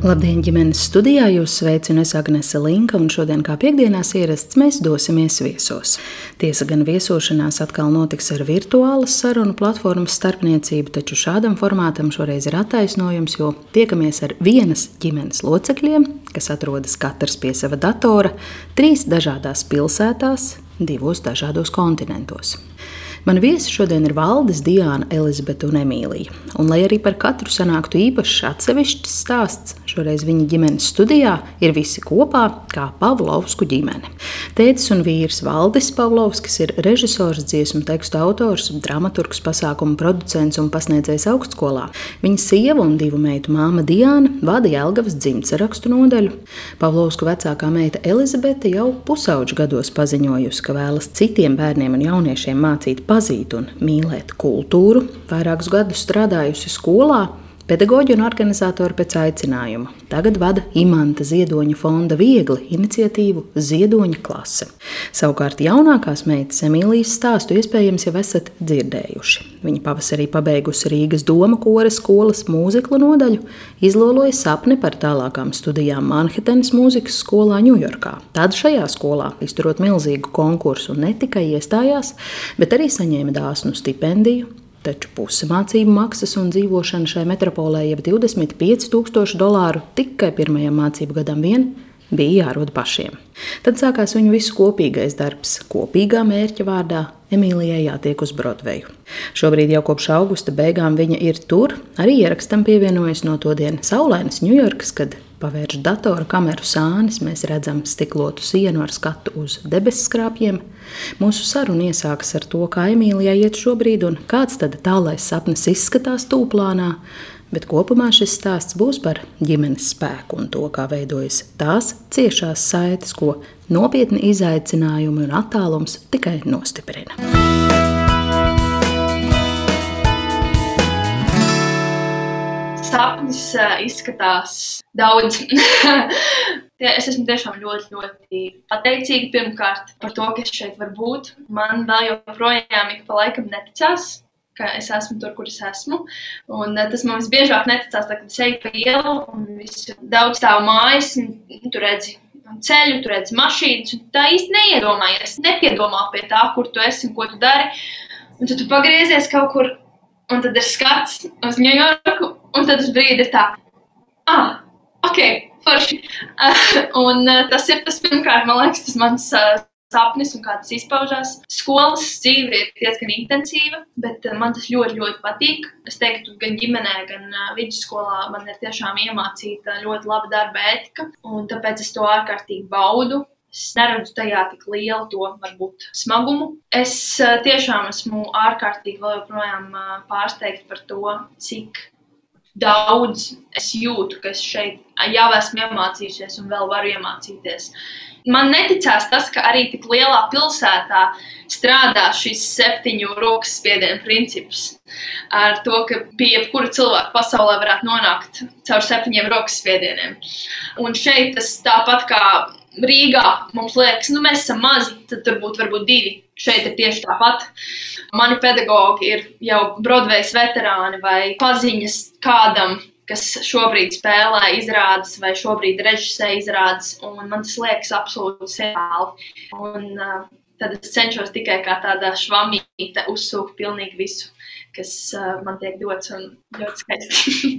Labdien, ģimenes studijā! Jūs sveicinu es Agnese Linka, un šodien, kā piekdienās ierasts, mēs dosimies viesos. Tiesa gan viesošanās atkal notiks ar virtuālas sarunu platformas starpniecību, taču šādam formātam šoreiz ir attaisnojums, jo tiekamies ar vienas ģimenes locekļiem, kas atrodas katrs pie sava datora, trīs dažādās pilsētās, divos dažādos kontinentos. Mani viesi šodien ir Valdis, Diana, Elizabete un Emīlija. Un, lai arī par katru sanāktu īpašs atsevišķs stāsts, šoreiz viņa ģimenes studijā ir visi kopā, kā Pavlovsku ģimene. Tētis un vīrs Valdis Pavlovskis ir režisors, dziesmu tekstu autors, dramaturgs, pasākumu producents un pasniedzējs augstskolā. Viņa sieva un divu meitu māma Diana vada Jelgavas dzimtsarakstu nodaļu. Pavlovsku vecākā meita Elizabete jau pusauģu gados paziņojusi, ka vēlas citiem bērniem un jauniešiem mācīt pazīt un mīlēt kultūru, vairākus gadus strādājusi skolā, pedagoģi un organizatori pēc aicinājuma. Tagad vada Imanta Ziedoņa fonda viegli iniciatīvu Ziedoņa klase. Savukārt jaunākās meitas Emīlijas stāstu iespējams jau esat dzirdējuši. Viņa pavasarī pabeigusi Rīgas doma kora skolas mūziklu nodaļu, izloloja sapni par tālākām studijām Manhetenas mūzikas skolā Ņujorkā. Tad šajā skolā, izturot milzīgu konkursu, ne tikai iestājās, bet arī saņēma dāsnu stipendiju. Taču puse mācību maksas un dzīvošana šai metropolē jau 25,000 dolāru tikai pirmajam mācību gadam vien bija jārod pašiem. Tad sākās viņu visu kopīgais darbs, kopīgā mērķa vārdā Emīlijai jātiek uz Broadveju. Šobrīd jau kopš augusta beigām viņa ir tur, arī ierakstam pievienojas no to dienas saulainas Ņujorkas, kad pavērš datora kameru sānis, mēs redzam stiklotu sienu ar skatu uz debesskrāpjiem. Mūsu saruna iesākas ar to, kā Emīlijai iet šobrīd un kāds tad tālais sapnis izskatās tūplānā bet kopumā šis stāsts būs par ģimenes spēku un to, kā veidojas tās ciešās saites, ko nopietni izaicinājumi un attālums tikai nostiprina. Sapnis uh, izskatās daudz. es esmu tiešām ļoti, ļoti pateicīga pirmkārt par to, ka es šeit varu būt. Man vēl joprojām ik pa laikam neticās, ka es esmu tur, kur es esmu. Un, uh, tas man visbiežāk neticās, tā, kad es eju pa ielu un visu daudz stāvu mājas, un tur redzi ceļu, tur redzi mašīnas. Tā īsti neiedomājies, nepiedomā pie tā, kur tu esi un ko tu dari. Un tad tu pagriezies kaut kur, un tad ir skats uz Ņujorku, un tad uz brīdi ir tā, ah, ok, forši. Un uh, tas ir tas pirmkārt, man liekas, tas mans. Uh, sapnis un kā tas izpaužās. Skolas dzīve ir diezgan intensīva, bet eh, man tas ļoti, ļoti patīk. Es teiktu, gan ģimenē, gan vidusskolā man ir tiešām iemācīta ļoti laba darba ētika, un tāpēc es to ārkārtīgi baudu. Es neredzu tajā tik lielu to varbūt smagumu. Es tiešām esmu ārkārtīgi vēl joprojām pārsteigta par to, cik daudz es jūtu, ka es šeit jau esmu iemācījusies un vēl varu iemācīties. Man neticās tas, ka arī tik lielā pilsētā strādā šis septiņu rokas spiedienu princips. Ar to, ka pie jebkura cilvēka pasaulē varētu nonākt caur septiņiem rokas spiedieniem. Un šeit tas tāpat kā Rīgā mums liekas, nu mēs esam mazi, tad tur būtu varbūt divi. Šeit ir tieši tāpat. Mani pedagogi ir jau Broadway veterāni vai paziņas kādam, kas šobrīd spēlē izrādes vai šobrīd režisē izrādes, man tas liekas absolūti senāli. Un, uh, tad es cenšos tikai kā tāda švamīte uzsūkt pilnīgi visu, kas uh, man tiek dots un ļoti skaisti.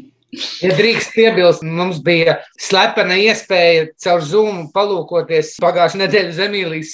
Ja drīkst piebilst, mums bija slepena iespēja caur Zoom palūkoties pagājušā nedēļas Emīlijas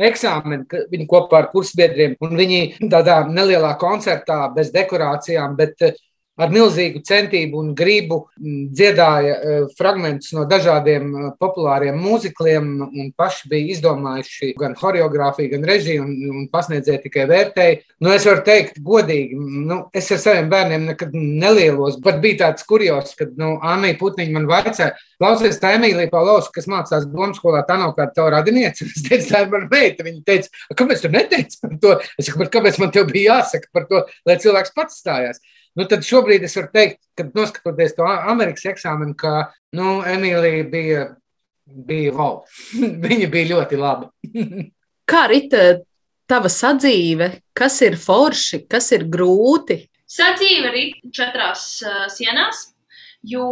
eksāmenu, viņi kopā ar kursbiedriem, un viņi tādā nelielā koncertā bez dekorācijām, bet uh, ar milzīgu centību un gribu dziedāja fragmentus no dažādiem populāriem mūzikliem un paši bija izdomājuši gan choreogrāfiju, gan režiju un, un pasniedzēja tikai vērtēju. Nu, es varu teikt, godīgi, nu, es ar saviem bērniem nekad nelielos. Pat bija tāds kurjos, kad nu, Anna Putniņa man vaicāja, klausies, tā Emīlija Paulaus, kas mācās domu skolā, tā nav kāda tava radiniece. Es teicu, tā ir mana meita. Viņa teica, kāpēc tu neteici par to? Es saku, kāpēc man te bija jāsaka par to, lai cilvēks pats stājās. Nu, tad šobrīd es varu teikt, ka noskatoties to Amerikas eksāmenu, ka nu, Emīlija bija, bija wow. Viņa bija ļoti laba. Kā rita tava sadzīve? Kas ir forši, kas ir grūti? Sadzīve ir četrās uh, sienās, jo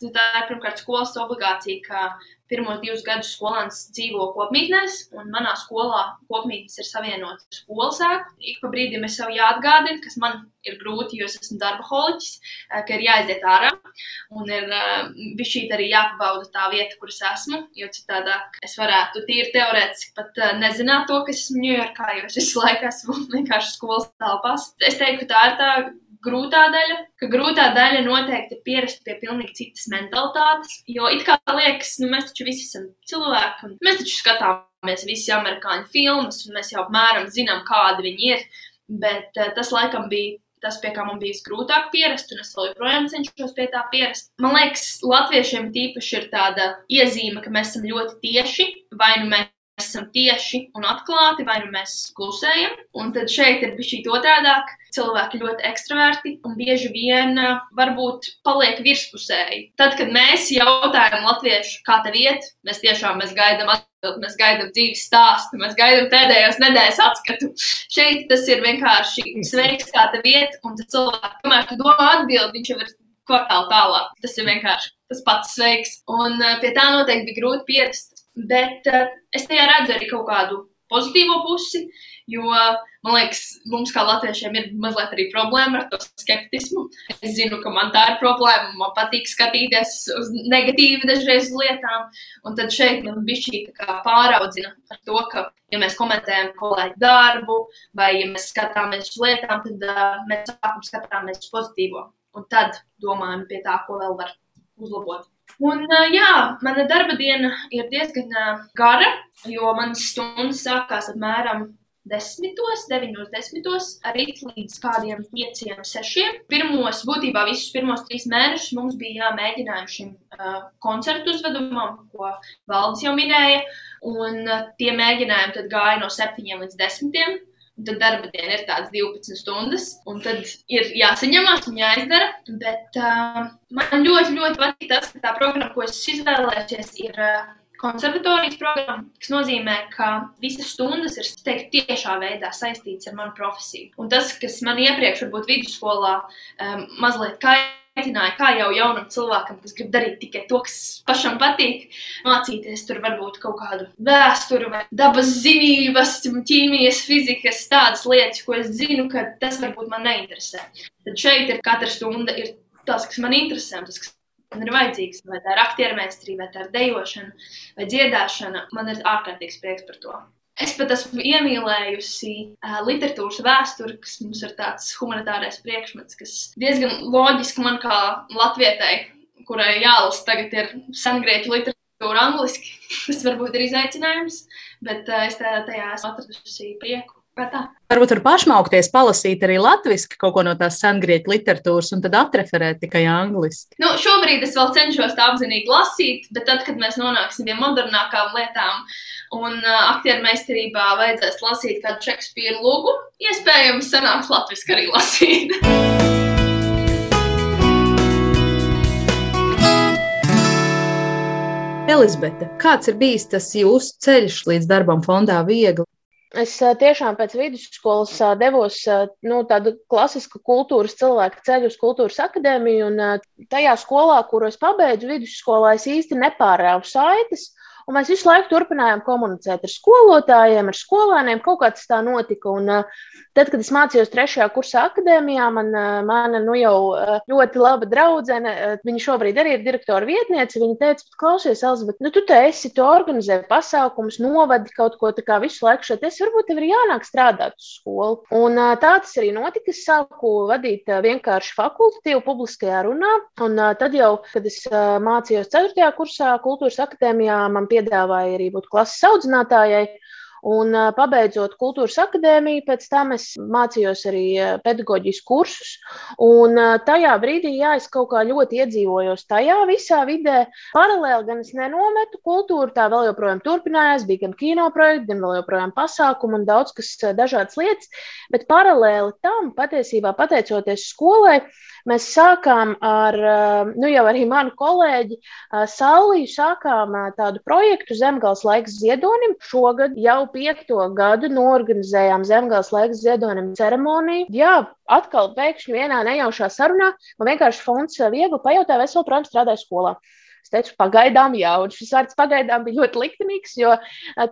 tā ir pirmkārt skolas obligācija, ka pirmos divus gadus skolēns dzīvo kopmītnēs, un manā skolā kopmītnes ir savienotas ar skolas ēku. Ik pa brīdim es sev jāatgādina, kas man ir grūti, jo es esmu darba holiķis, eh, ka ir jāiziet ārā, un ir eh, bišķīt arī jāpabauda tā vieta, kur es esmu, jo citādāk es varētu tīri teorētiski pat eh, nezināt to, ka esmu Ņujorkā, jo es visu laiku esmu vienkārši skolas telpās. Es teiktu, tā ir tā grūtā daļa, ka grūtā daļa noteikti ir pierast pie pilnīgi citas mentalitātes. Jo it kā liekas, nu, mēs taču visi esam cilvēki, un mēs taču skatāmies visi amerikāņu filmas, un mēs jau apmēram zinām, kādi viņi ir. Bet uh, tas laikam bija tas, pie kā man bija grūtāk pierast, un es joprojām cenšos pie tā pierast. Man liekas, latviešiem tīpaši ir tāda iezīme, ka mēs esam ļoti tieši, vai nu mēs esam tieši un atklāti, vai nu mēs klusējam. Un tad šeit ir bijis šī otrādāk. Cilvēki ļoti ekstraverti un bieži vien uh, varbūt paliek virspusēji. Tad, kad mēs jautājam latviešu, kā tev iet, mēs tiešām mēs gaidām atbildi, mēs gaidām dzīves stāstu, mēs gaidām pēdējos nedēļas atskatu. Šeit tas ir vienkārši sveiks, kā tev iet, un tas cilvēks, kamēr tu domā atbildi, viņš jau ir kvartāli tālāk. Tas ir vienkārši tas pats sveiks. Un uh, pie tā noteikti bija grūti pierast. Bet uh, es tajā redzu arī kaut kādu pozitīvo pusi, jo man liekas, mums kā latviešiem ir mazliet arī problēma ar to skeptismu. Es zinu, ka man tā ir problēma, man patīk skatīties uz negatīvi dažreiz lietām, un tad šeit man bija šī pāraudzina ar to, ka, ja mēs komentējam kolēģi darbu, vai ja mēs skatāmies uz lietām, tad uh, mēs sākam skatāmies pozitīvo, un tad domājam pie tā, ko vēl var uzlabot. Un, jā, mana darba diena ir diezgan gara, jo manas stundas sākās apmēram desmitos, deviņos desmitos, arī līdz kādiem pieciem, sešiem. Pirmos, būtībā visus pirmos trīs mēnešus mums bija jāmēģinājumi šim uh, koncertu uzvedumam, ko valdes jau minēja, un uh, tie mēģinājumi gāja no septiņiem līdz desmitiem. Tad darba diena ir tādas 12 stundas, un tad ir jāsaņemās un jāizdara. Bet uh, man ļoti, ļoti patīk tas, ka tā programma, ko es izvēlējušies, ir uh, konservatorijas programma, kas nozīmē, ka visas stundas ir teiktu, tiešā veidā saistītas ar manu profesiju. Un tas, kas man iepriekš, varbūt vidusskolā, um, mazliet kaitināja aicināja, kā jau jaunam cilvēkam, kas grib darīt tikai to, kas pašam patīk, mācīties tur varbūt kaut kādu vēsturi vai dabas zinības, ķīmijas, fizikas, tādas lietas, ko es zinu, ka tas varbūt man neinteresē. Tad šeit ir katra stunda ir tas, kas man interesē, tas, kas man ir vajadzīgs, vai tā ir aktiermēstrī, vai tā ir dejošana, vai dziedāšana. Man ir ārkārtīgs prieks par to. Es pat esmu iemīlējusi uh, literatūras vēsturi, kas mums ir tāds humanitārais priekšmets, kas diezgan loģiski man kā latvietai, kurai jālasa tagad ir sengrieķu literatūra angliski. Tas varbūt ir izaicinājums, bet uh, es tajā esmu atradusi prieku. Varbūt var pašmaukties, palasīt arī latviešu kaut ko no tās sengrieķu literatūras, un tad atreferēt tikai angliski. Nu, šobrīd es vēl cenšos tā apzinīgi lasīt, bet tad, kad mēs nonāksim pie modernākām lietām un uh, aktieru meistarībā vajadzēs lasīt kādu Šekspīru lūgu, iespējams, sanāks latviešu arī lasīt. Elizabete, kāds ir bijis tas jūsu ceļš līdz darbam fondā viegli? Es tiešām pēc vidusskolas devos nu, tādu klasisku kultūras cilvēku ceļu uz kultūras akadēmiju. Tajā skolā, kuru es pabeidzu vidusskolā, es īsti nepārēju saites. Un mēs visu laiku turpinājām komunicēt ar skolotājiem, ar skolēniem. Kaut kā tas tā notika. Un, tad, kad es mācījos trešajā kursā akadēmijā, man mana nu, jau ļoti laba draudzene, viņa šobrīd arī ir direktora vietniece. Viņa teica, klausies, Elizabete, nu, tu te esi, tu organizē pasākumus, novadi kaut ko tādu visu laiku šeit. Es varbūt tev ir jānāk strādāt uz skolu. Un tā tas arī notika. Es sāku vadīt vienkārši fakultatīvu publiskajā runā. Un tad jau, kad es mācījos 4. kursā kultūras akadēmijā, man piedāvāja arī būt klases audzinātājai. Un, pabeidzot kultūras akadēmiju, pēc tam es mācījos arī pedagoģijas kursus. Un tajā brīdī, jā, es kaut kā ļoti iedzīvojos tajā visā vidē. Paralēli gan es nenometu kultūru, tā vēl joprojām turpinājās. Bija gan kino projekti, gan vēl joprojām pasākumi un daudz kas dažādas lietas. Bet paralēli tam, patiesībā pateicoties skolai, mēs sākām ar, nu jau arī manu kolēģi Sauliju, sākām tādu projektu Zemgals laiks ziedonim. Šogad jau piekto gadu norganizējām Zemgals laiks ziedonim ceremoniju. Jā, atkal pēkšņi vienā nejaušā sarunā man vienkārši fonds viegli pajautāja, vai es joprojām strādāju skolā. Es teicu, pagaidām, jā, un šis vārds pagaidām bija ļoti liktenīgs, jo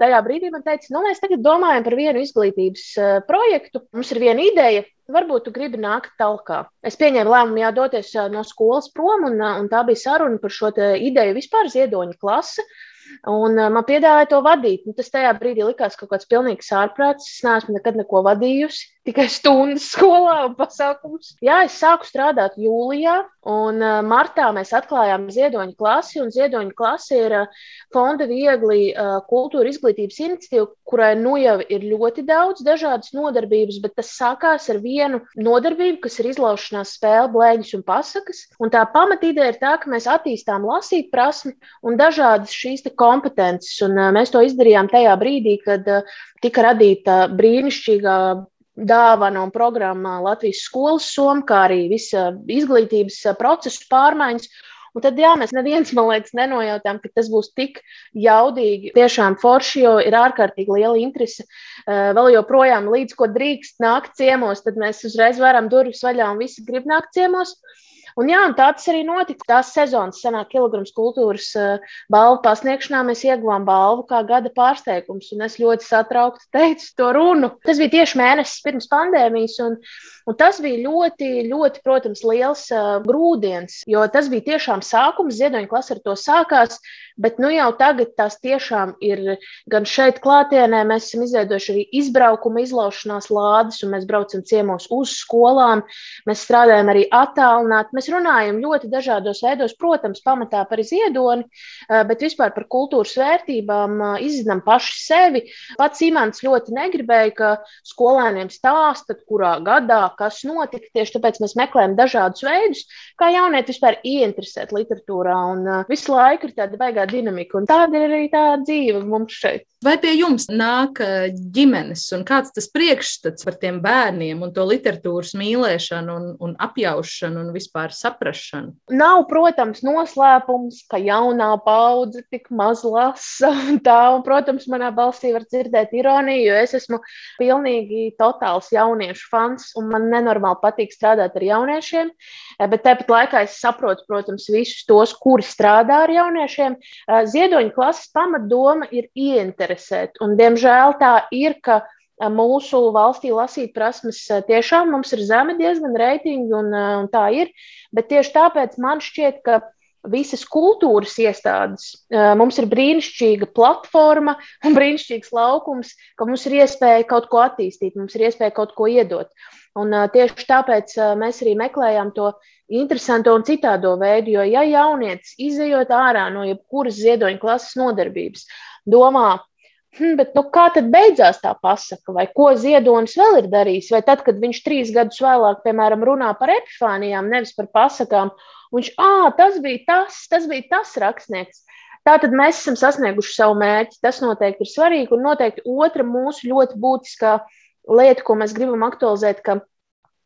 tajā brīdī man teica, nu, mēs tagad domājam par vienu izglītības projektu. Mums ir viena ideja, varbūt tu gribi nākt talkā. Es pieņēmu lēmumu, jā, doties no skolas prom, un, un tā bija saruna par šo ideju vispār ziedoņa klasi. Un man piedāvāja to vadīt. Nu, tas tajā brīdī likās kaut kāds pilnīgs ārprāts. Es neesmu nekad neko vadījusi tikai stundas skolā un pasākums. Jā, es sāku strādāt jūlijā, un martā mēs atklājām ziedoņa klasi. Ziedoņa klase ir fonda viegli kultūra izglītības iniciatīva, kurai nu jau ir ļoti daudz dažādas nodarbības, bet tas sākās ar vienu nodarbību, kas ir izlaušanās spēle, blēņas un pasakas. Un tā pamatīdeja ir tā, ka mēs attīstām lasīt prasmi un dažādas šīs kompetences. Un mēs to izdarījām tajā brīdī, kad tika radīta brīnišķīgā dāvana un programma Latvijas skolas soma, kā arī visa izglītības procesu pārmaiņas. Un tad, jā, mēs neviens, man liekas, nenojautām, ka tas būs tik jaudīgi. Tiešām forši, jo ir ārkārtīgi liela interese. Vēl joprojām, līdz ko drīkst nākt ciemos, tad mēs uzreiz varam durvis vaļā un visi grib nākt ciemos. Un, jā, un tā tas arī notika. Tās sezonas senāk kilograms kultūras uh, balvu pasniegšanā mēs ieguvām balvu kā gada pārsteigums. Un es ļoti satraukti teicu to runu. Tas bija tieši mēnesis pirms pandēmijas. Un, un tas bija ļoti, ļoti, protams, liels uh, grūdienis, jo tas bija tiešām sākums. Ziedoņa klase ar to sākās. Bet nu jau tagad tās tiešām ir gan šeit, klātienē, mēs esam izveidojuši arī izbraukuma izlaušanās lādes, un mēs braucam ciemos uz skolām. Mēs strādājam arī attālināti. Mēs runājam ļoti dažādos veidos, protams, pamatā par ziedoni, eh, bet vispār par kultūras vērtībām eh, izzinām paši sevi. Pats Imants ļoti negribēja, ka skolēniem stāstat, kurā gadā kas notika. Tieši tāpēc mēs meklējam dažādus veidus, kā jaunieti vispār ieinteresēt literatūrā. Un uh, visu laiku ir tāda baigā dinamika, un tāda ir arī tā dzīve mums šeit. Vai pie jums nāk ģimenes, un kāds tas priekšstats par tiem bērniem un to literatūras mīlēšanu, un, un apjaušanu un vispār saprašanu? Nav, protams, noslēpums, ka jaunā paudze tik maz lasa. Un tā, un, protams, manā balsī var dzirdēt ironiju, jo es esmu pilnīgi totāls jauniešu fans, un man nenormāli patīk strādāt ar jauniešiem. Bet tāpat laikā es saprotu, protams, visus tos, kuri strādā ar jauniešiem. Ziedoņa klases pamatdoma ir ieinteresēt, un diemžēl tā ir, ka mūsu valstī lasīt prasmes tiešām mums ir zemi diezgan reitingi, un, un tā ir. Bet tieši tāpēc man šķiet, ka visas kultūras iestādes. Mums ir brīnišķīga platforma un brīnišķīgs laukums, ka mums ir iespēja kaut ko attīstīt, mums ir iespēja kaut ko iedot. Un, tieši tāpēc mēs arī meklējām to interesanto un citādo veidu, jo, ja jaunietis izējot ārā no jebkuras ziedoņa klases nodarbības, domā, hm, bet nu, kā tad beidzās tā pasaka, vai ko ziedonis vēl ir darījis, vai tad, kad viņš trīs gadus vēlāk, piemēram, runā par epifānijām, nevis par pasakām, viņš, ah, tas bija tas, tas bija tas rakstnieks. Tātad mēs esam sasnieguši savu mērķi. Tas noteikti ir svarīgi. Un noteikti otra mūsu ļoti būtiskā lieta, ko mēs gribam aktualizēt, ka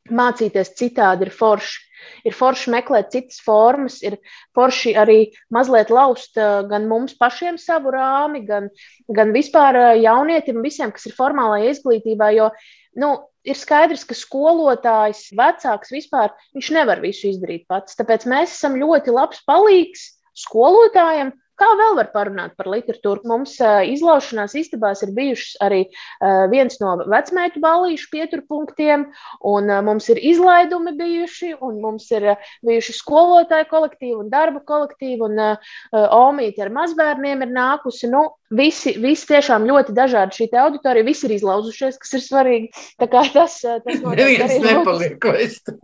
mācīties citādi ir forši. Ir forši meklēt citas formas, ir forši arī mazliet laust gan mums pašiem savu rāmi, gan, gan vispār jaunietim, visiem, kas ir formālajā izglītībā. Jo nu, ir skaidrs, ka skolotājs, vecāks vispār, nevar visu izdarīt pats. Tāpēc mēs esam ļoti labs palīgs skolotājiem, Kā vēl var parunāt par literatūru? Mums izlaušanās istabās ir bijušas arī viens no vecmēķu balīšu pieturpunktiem, un mums ir izlaidumi bijuši, un mums ir bijuši skolotāju kolektīvi un darba kolektīvi, un Omīte ar mazbērniem ir nākusi. Nu, visi, visi tiešām ļoti dažādi šī auditorija, visi ir izlauzušies, kas ir svarīgi. Tā kā tas, tas neviens nepaliek.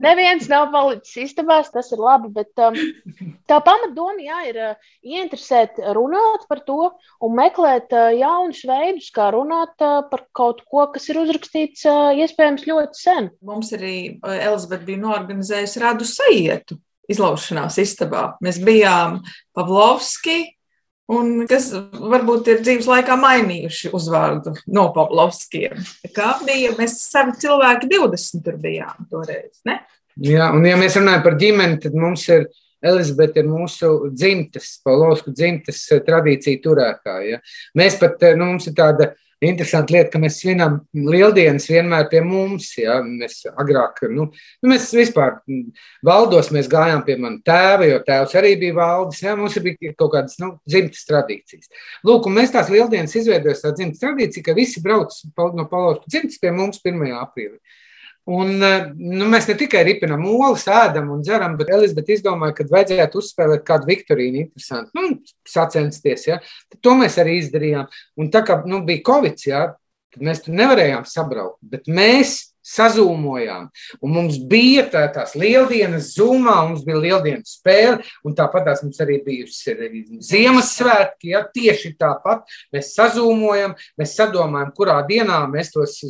Neviens nav palicis istabās, tas ir labi, bet um, tā pamatdoma, jā, ir uh, ieinteresēt meklēt, runāt par to un meklēt jaunus veidus, kā runāt par kaut ko, kas ir uzrakstīts iespējams ļoti sen. Mums arī Elizabete bija norganizējusi radu sajietu izlaušanās istabā. Mēs bijām Pavlovski, un kas varbūt ir dzīves laikā mainījuši uzvārdu no Pavlovskiem. Kā bija, mēs savi cilvēki 20 tur bijām toreiz, ne? Jā, un ja mēs runājam par ģimeni, tad mums ir Elizabete ir mūsu dzimtes, Paulovsku dzimtes eh, tradīcija turētāja. Ja. Mēs pat, eh, nu, mums ir tāda interesanta lieta, ka mēs svinam lieldienas vienmēr pie mums. Ja. Mēs agrāk, nu, nu mēs vispār valdos mēs gājām pie mana tēva, jo tēvs arī bija valdis. Ja. Mums bija kaut kādas nu, dzimtas tradīcijas. Lūk, un mēs tās lieldienas izveidojam tā dzimtas tradīcija, ka visi brauc no Paulovsku dzimtas pie mums 1. aprīlī. Un, eh, nu, mēs ne tikai ripinām olas, ēdam un dzeram, bet Elizabete izdomāja, ka vajadzētu uzspēlēt kādu Viktorīnu interesantu, nu, sacensties. Ja? Tad to mēs arī izdarījām. Un tā kā nu, bija Covid, ja, tad mēs tur nevarējām sabraukt, bet mēs sazūmojām. Un mums bija tā, tās lieldienas, zumā, mums bija lieldienas spēle, un tāpat tās mums arī bijusi Ziemassvētki. Ja, tieši tāpat mēs sazūmojam, mēs sadomājam, kurā dienā mēs tos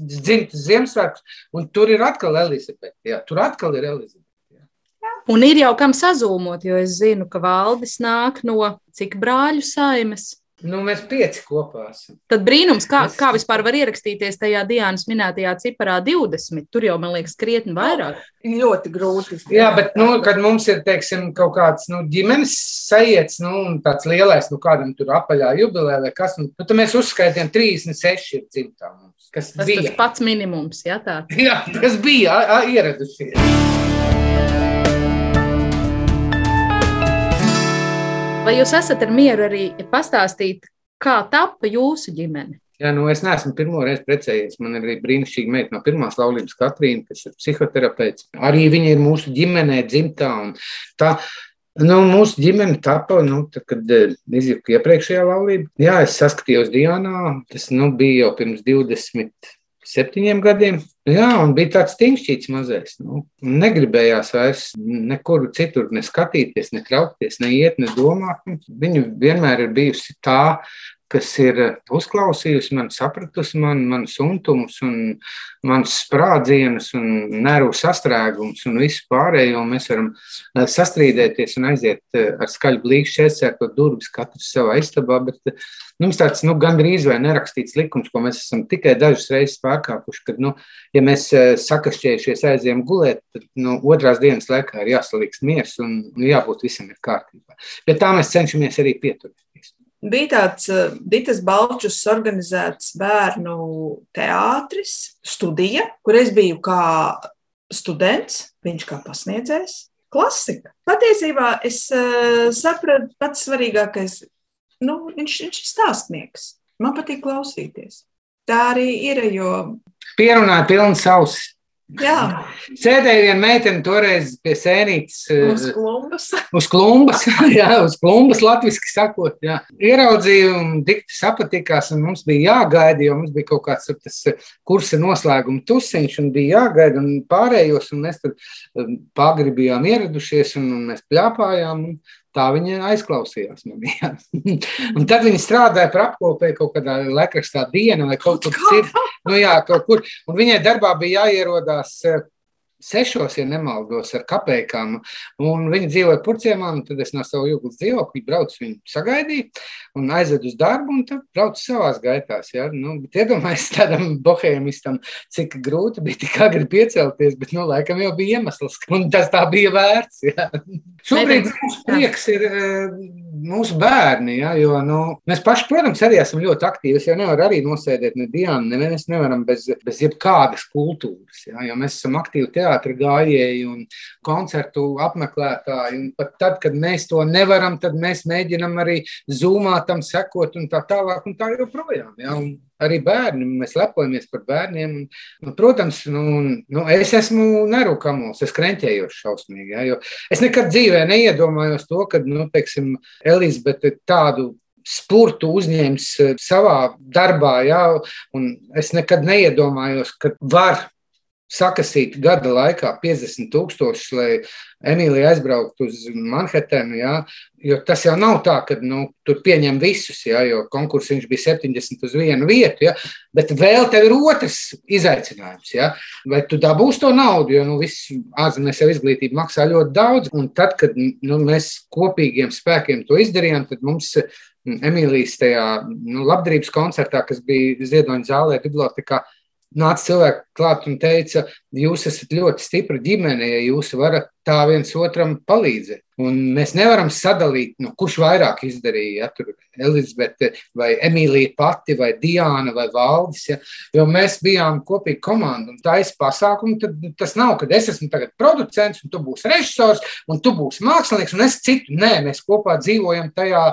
dzimtas Ziemassvētkus, un tur ir atkal Elizabete. Ja, tur atkal ir Elizabete. Un ir jau kam sazūmot, jo es zinu, ka valdis nāk no cik brāļu saimes. Nu, mēs pieci kopā esam. Tad brīnums, kā, es... kā vispār var ierakstīties tajā Dienas minētajā ciparā 20. Tur jau, man liekas, krietni vairāk. No, ļoti grūti. Jā, bet, nu, kad mums ir, teiksim, kaut kāds nu, ģimenes sajiets, nu, tāds lielais, nu, kādam tur apaļā jubilē vai kas, nu, tad mēs uzskaitījām 36 ir dzimtā mums, kas tas bija. Tas pats minimums, jā, tā. Jā, tas bija ieradušies. Vai jūs esat ar mieru arī pastāstīt, kā tappa jūsu ģimene? Jā, nu es neesmu pirmo reizi precējies. Man ir arī brīnišķīga meita no pirmās laulības, Katrīna, kas ir psihoterapeits. Arī viņa ir mūsu ģimenē, dzimtā. Tā, nu, mūsu ģimene tapa, nu, tad, kad eh, izjuka iepriekšējā laulība. Jā, es saskatījos Dienā. Tas nu, bija jau pirms 20 septiņiem gadiem. Jā, un bija tāds stingšķīts mazais. Nu, negribējās vairs nekur citur ne skatīties, ne traukties, ne iet, ne domāt. Viņa vienmēr ir bijusi tā, kas ir uzklausījusi mani, sapratusi mani, manus suntumus, un manus sprādzienus, un nervu sastrēgumus un visu pārējo. Mēs varam eh, sastrīdēties un aiziet eh, ar skaļu blīkšķi, iesērkot durvis katrs savā istabā, bet nu, mums tāds nu, gandrīz vai nerakstīts likums, ko mēs esam tikai dažas reizes pārkāpuši, kad, nu, ja mēs eh, sakašķējušies aiziem gulēt, tad nu, otrās dienas laikā ir jāsaliks miers un nu, jābūt visam ir kārtībā. Pie tā mēs cenšamies arī pieturēties bija tāds Ditas Balčus organizēts bērnu teātris, studija, kur es biju kā students, viņš kā pasniedzējs. Klasika. Patiesībā es uh, sapratu, pats svarīgākais, nu, viņš, viņš ir stāstnieks. Man patīk klausīties. Tā arī ir, jo. Pierunāja pilnas ausis. Jā. Sēdēja viena meitene toreiz pie sēnītes. Uz klumbas. Uz klumbas, jā, uz klumbas latviski sakot. Jā. Ieraudzīju un dikti sapatikās, un mums bija jāgaida, jo mums bija kaut kāds tas kursa noslēguma tusiņš, un bija jāgaida, un pārējos, un mēs tad pagri bijām ieradušies, un, un mēs pļāpājām. Un, Tā viņa aizklausījās manī. tad viņa strādāja par apkopēju kaut kādā laikrakstā diena vai kaut kur citur. Nu, jā, kaut kur. Un viņai darbā bija jāierodās eh, sešos, ja nemaldos, ar kapekām. Un viņi dzīvoja purciemā, un tad es no sava jūglas dzīvokļa braucu viņu sagaidīt un aizvedu uz darbu, un tad braucu savās gaitās. Ja? Nu, bet iedomājieties tādam bohēmistam, cik grūti bija tik agri piecelties, bet, nu, laikam jau bija iemesls, un tas tā bija vērts. Ja? Šobrīd mums prieks ir eh, mūsu bērni. Ja, jo, nu, mēs paši, protams, arī esam ļoti aktīvi. Es jau nevaru arī nosēdēt ne Dienu, ne mēs nevaram bez, bez jebkādas kultūras. Ja, jo mēs esam aktīvi teātris gājēji un koncertu apmeklētāji. Un pat tad, kad mēs to nevaram, tad mēs mēģinam arī zūmā tam sekot un tā tālāk un tā joprojām. Ja, un, arī bērni, mēs lepojamies par bērniem. Un, nu, protams, nu, nu, es esmu nerūkamos, es krenķējos šausmīgi. Ja, es nekad dzīvē neiedomājos to, ka, nu, teiksim, Elizabete tādu spurtu uzņēmis eh, savā darbā, un es nekad neiedomājos, ka var sakasīt gada laikā 50 tūkstošus, lai Emīlija aizbrauktu uz Manhetenu. Ja? Jo tas jau nav tā, ka nu, tur pieņem visus, ja? jo konkursā viņš bija 70 uz vienu vietu. Ja? Bet vēl tev ir otrs izaicinājums. Ja? Vai tu dabūsi to naudu? Jo nu, ārzemēs jau izglītība maksā ļoti daudz. Un tad, kad nu, mēs kopīgiem spēkiem to izdarījām, tad mums Emīlijas tajā nu, labdarības koncertā, kas bija Ziedoņa zālē, bibliotekā, nāca cilvēki klāt un teica, jūs esat ļoti stipra ģimene, ja jūs varat tā viens otram palīdzēt. Un mēs nevaram sadalīt, nu, kurš vairāk izdarīja. Ja, tur Elizabete, vai Emīlija pati, vai Diana, vai Valdis. Ja, jo mēs bijām kopīgi komanda un taisa pasākumu. Tad tas nav, ka es esmu producents, un tu būsi režisors, un tu būsi mākslinieks, un es citu. Nē, mēs kopā dzīvojam tajā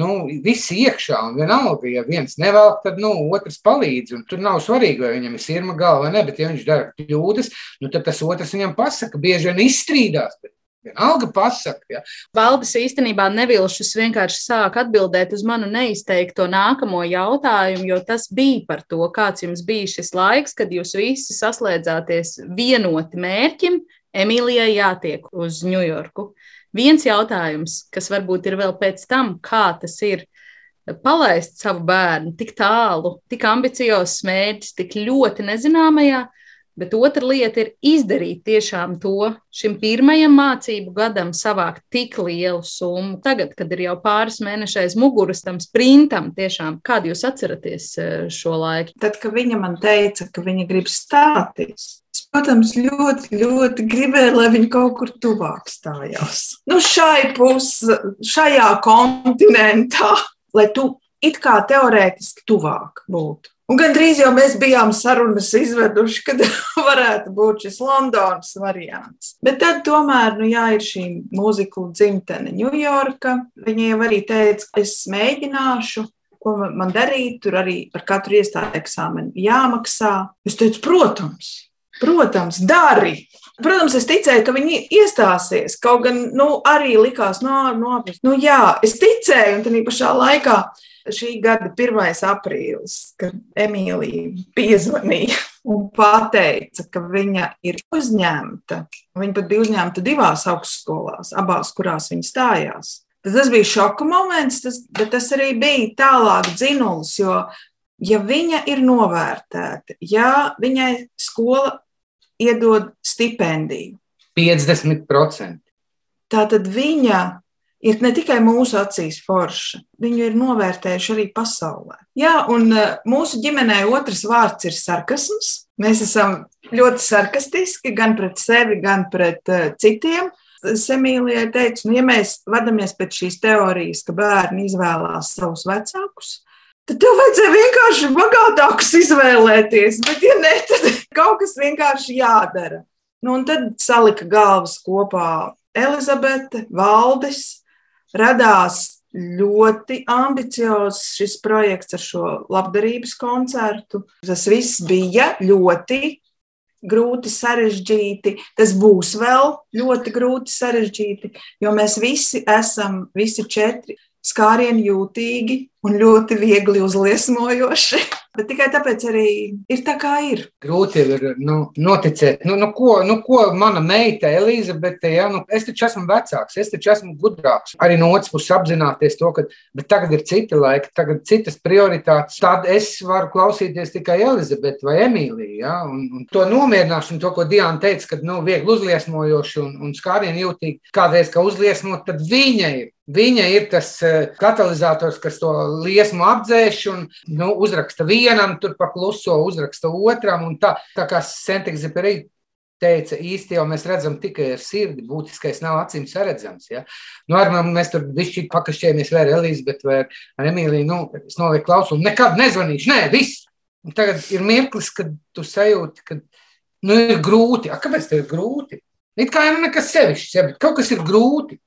nu, visi iekšā. Un vienalga, ja viens nevelk, tad nu, otrs palīdz. Tur nav svarīgi, vai viņam ir sirma galva vai ne. Bet, ja viņš dara kļūdas, nu, tad tas otrs viņam pasaka, bieži vien izstrīdās. Bet Vienalga pasaka. Ja. Valdis īstenībā nevilšus vienkārši sāk atbildēt uz manu neizteikto nākamo jautājumu, jo tas bija par to, kāds jums bija šis laiks, kad jūs visi saslēdzāties vienoti mērķim. Emīlijai jātiek uz Ņujorku. Viens jautājums, kas varbūt ir vēl pēc tam, kā tas ir palaist savu bērnu tik tālu, tik ambiciozs mērķis, tik ļoti nezināmajā, bet otra lieta ir izdarīt tiešām to šim pirmajam mācību gadam, savākt tik lielu summu. Tagad, kad ir jau pāris mēneši aiz muguras tam sprintam, tiešām kādu jūs atceraties eh, šo laiku? Tad, kad viņa man teica, ka viņa grib stāties, Protams, ļoti, ļoti gribēju, lai viņi kaut kur tuvāk stājās. Nu, šai pusē, šajā kontinentā, lai tu it kā teorētiski tuvāk būtu. Un gandrīz jau mēs bijām sarunas izveduši, kad varētu būt šis Londonas variants. Bet tad tomēr, nu jā, ir šī mūziklu dzimtene Ņujorka. Viņa jau arī teica, ka es mēģināšu, ko man darīt, tur arī par katru iestāju eksāmenu jāmaksā. Es teicu, protams, Protams, dari. Protams, es ticēju, ka viņi iestāsies. Kaut gan nu, arī likās, no, no, nu, jā, es ticēju, un tā pašā laikā šī gada 1. aprīlis, kad Emīlija piezvanīja un teica, ka viņa ir uzņemta. Viņa pat bija uzņemta divās augstskolās, abās, kurās viņa stājās. Tad tas bija šoka moments, tas, bet tas arī bija tālāk dzinulis, jo, ja viņa ir novērtēta, ja viņai skola iedod stipendiju. 50%. Tātad viņa ir ne tikai mūsu acīs forša, viņu ir novērtējuši arī pasaulē. Jā, un e, mūsu ģimenē otrs vārds ir sarkasms. Mēs esam ļoti sarkastiski gan pret sevi, gan pret uh, citiem. Semīlijai teica, nu, ja mēs vadāmies pēc šīs teorijas, ka bērni izvēlās savus vecākus, tad tev vajadzēja vienkārši bagātākus izvēlēties. Bet, ja ne, tad kaut kas vienkārši jādara. Nu, un tad salika galvas kopā Elizabete, Valdis. Radās ļoti ambiciozs šis projekts ar šo labdarības koncertu. Tas viss bija ļoti grūti, sarežģīti. Tas būs vēl ļoti grūti, sarežģīti, jo mēs visi esam, visi četri, skārienu jūtīgi un ļoti viegli uzliesmojoši. Bet tikai tāpēc arī ir tā, kā ir. Grūti ir nu, noticēt, nu, nu, ko, nu, ko mana meita Elizabete, ja, nu, es taču esmu vecāks, es taču esmu gudrāks. Arī no otras puses apzināties to, ka tagad ir citi laiki, tagad ir citas prioritātes. Tad es varu klausīties tikai Elizabete vai Emīliju. Ja, un, un to nomierināšanu, to, ko Diana teica, ka nu, viegli uzliesmojoši un, un skārienu jūtīgi, kādreiz kā uzliesmot, tad viņa ir. Viņa ir tas eh, katalizators, kas to liesmu apdzēš un nu, uzraksta vienam, tur pa kluso uzraksta otram. Tā, tā kā Sentekzeperi teica, īsti jau mēs redzam tikai ar sirdi, būtiskais nav acīm saredzams. Ja? Nu, ar man mēs tur bišķi pakašķējamies vai ar Elizabeti vai ar Emīliju, nu, es nolieku klausu un nekad nezvanīšu, nē, viss. Un tagad ir mirklis, kad tu sajūti, ka nu, ir grūti. A, kāpēc tev ir grūti? It kā jau nekas sevišķs, ja, bet kaut kas ir grūti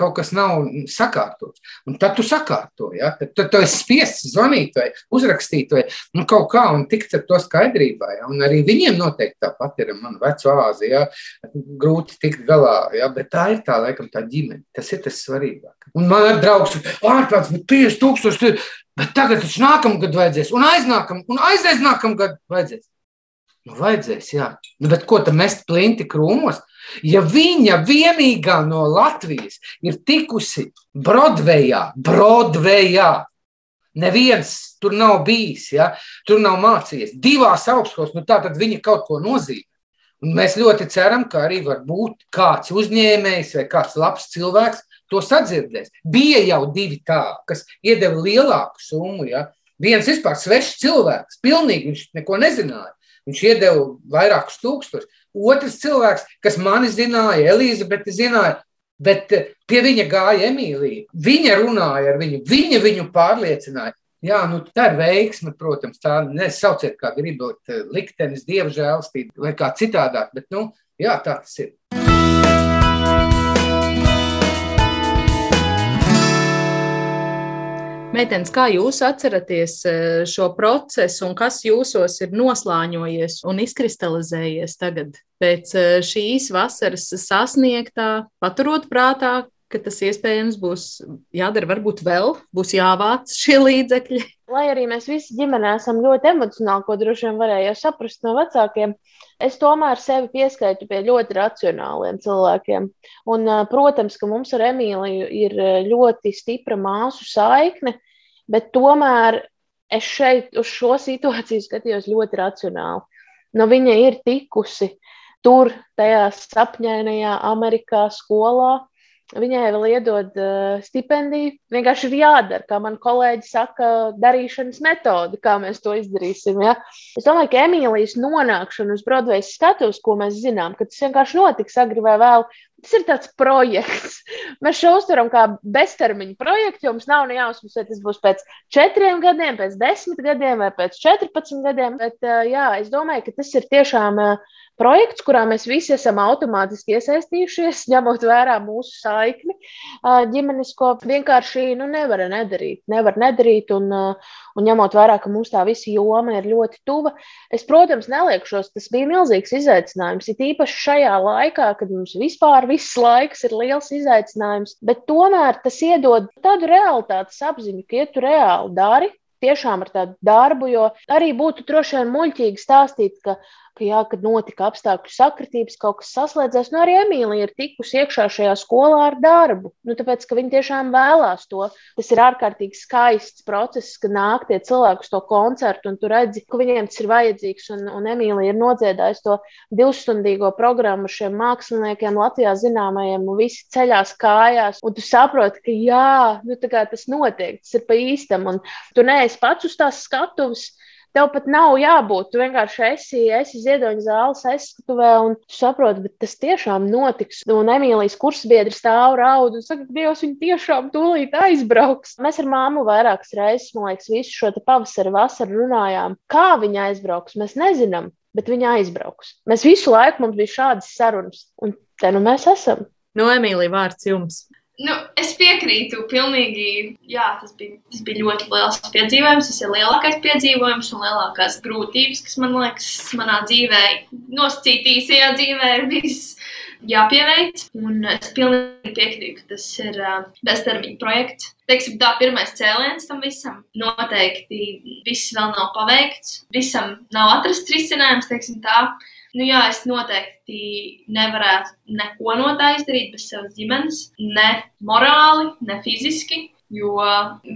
kaut kas nav sakārtots. Un tad tu sakārto, ja? tad, tad tu esi spiests zvanīt vai uzrakstīt vai nu, kaut kā un tikt ar to skaidrībā. Ja? Un arī viņiem noteikti tāpat ir mana vecā āzija, ja? grūti tikt galā, ja? bet tā ir tā, laikam, tā ģimene. Tas ir tas svarīgāk. Un man ir draugs, ārprāts, bet 50 tūkstoši, bet tagad taču nākamgad vajadzēs, un aiznākam, un aiznākamgad vajadzēs. Nu, vajadzēs, jā. Nu, bet ko tam mest plinti krūmos? Ja viņa vienīgā no Latvijas ir tikusi Broadwayā, Broadwayā, neviens tur nav bijis, ja? tur nav mācījies, divās augstskolas, nu tā tad viņa kaut ko nozīmē. Un mēs ļoti ceram, ka arī var būt kāds uzņēmējs vai kāds labs cilvēks to sadzirdēs. Bija jau divi tādi, kas iedeva lielāku summu. Ja? Viens vispār svešs cilvēks, pilnīgi viņš neko nezināja. Viņš iedeva vairākus tūkstošus. Otrs cilvēks, kas mani zināja, Elizabete zināja, bet eh, pie viņa gāja Emīlija. Viņa runāja ar viņu, viņa viņu pārliecināja. Jā, nu, tā ir veiksme, protams. Tā nesauciet, kā gribat, eh, liktenis, dievžēlstība vai kā citādāk, bet nu, jā, tā tas ir. Meitenes, kā jūs atceraties e, šo procesu un kas jūsos ir noslāņojies un izkristalizējies tagad pēc e, šīs vasaras sasniegtā, paturot prātā, ka tas iespējams būs jādara, varbūt vēl būs jāvāc šie līdzekļi? Lai arī mēs visi ģimenē esam ļoti emocionāli, ko droši vien varēja saprast no vecākiem, es tomēr sevi pieskaitu pie ļoti racionāliem cilvēkiem. Un, protams, ka mums ar Emīliju ir ļoti stipra māsu saikne, bet tomēr es šeit uz šo situāciju skatījos ļoti racionāli. Nu, viņa ir tikusi tur, tajā sapņainajā Amerikā skolā, Viņai vēl iedod uh, stipendiju. Vienkārši ir jādara, kā man kolēģi saka, darīšanas metode, kā mēs to izdarīsim. Ja? Es domāju, ka Emīlijas nonākšana uz Broadway skatuves, ko mēs zinām, ka tas vienkārši notiks agri vai vēl, tas ir tāds projekts. Mēs šo uztveram kā beztermiņa projektu, jo mums nav ne jausmas, vai tas būs pēc četriem gadiem, pēc desmit gadiem vai pēc četrpadsmit gadiem. Bet jā, es domāju, ka tas ir tiešām. Projekts, kurā mēs visi esam automātiski iesaistījušies, ņemot vērā mūsu saikni ģimenisko, vienkārši nu, nevar nedarīt. Nevar nedarīt un, un ņemot vērā, ka mums tā visa joma ir ļoti tuva. Es, protams, neliekšos, tas bija milzīgs izaicinājums. Ir īpaši šajā laikā, kad mums vispār viss laiks ir liels izaicinājums, bet tomēr tas iedod tādu realitātes apziņu, ka, ja tu reāli dari, tiešām ar tādu darbu, jo arī būtu droši vien muļķīgi stāstīt, ka ka, jā, kad notika apstākļu sakritības, kaut kas saslēdzās. Nu, arī Emīlija ir tikusi iekšā šajā skolā ar darbu. Nu, tāpēc, ka viņa tiešām vēlās to. Tas ir ārkārtīgi skaists process, ka nāk tie cilvēki uz to koncertu, un tu redzi, ka viņiem tas ir vajadzīgs. Un, un Emīlija ir nodziedājusi to divstundīgo programmu šiem māksliniekiem, Latvijā zināmajiem, un visi ceļās kājās. Un tu saproti, ka jā, nu, tas notiek, tas ir pa īstam. Un tu neesi pats uz tās skatuves Tev pat nav jābūt. Tu vienkārši esi, esi ziedoņa zāles aizskatuvē un saproti, bet tas tiešām notiks. Un Emīlijas kursbiedri stāv raud un saka, Dievs, viņi tiešām tūlīt aizbrauks. Mēs ar māmu vairākas reizes, man liekas, visu šo pavasari, vasaru runājām. Kā viņa aizbrauks, mēs nezinām, bet viņa aizbrauks. Mēs visu laiku mums bija šādas sarunas, un te nu mēs esam. No nu, Emīlija vārds jums. Nu, es piekrītu, pilnīgi. Jā, tas bija, tas bija ļoti liels piedzīvojums. Tas ir lielākais piedzīvojums un lielākās grūtības, kas man liekas, manā dzīvē, nosacītīsajā dzīvē, ir bijis jāpieveic. Un es pilnīgi piekrītu, ka tas ir uh, beztermiņa projekts. Teiksim, tā pirmais cēliens tam visam. Noteikti viss vēl nav paveikts, visam nav atrasts risinājums, teiksim tā. Nu, jā, es noteikti nevarētu neko no tā izdarīt bez savas ģimenes, ne morāli, ne fiziski. Jo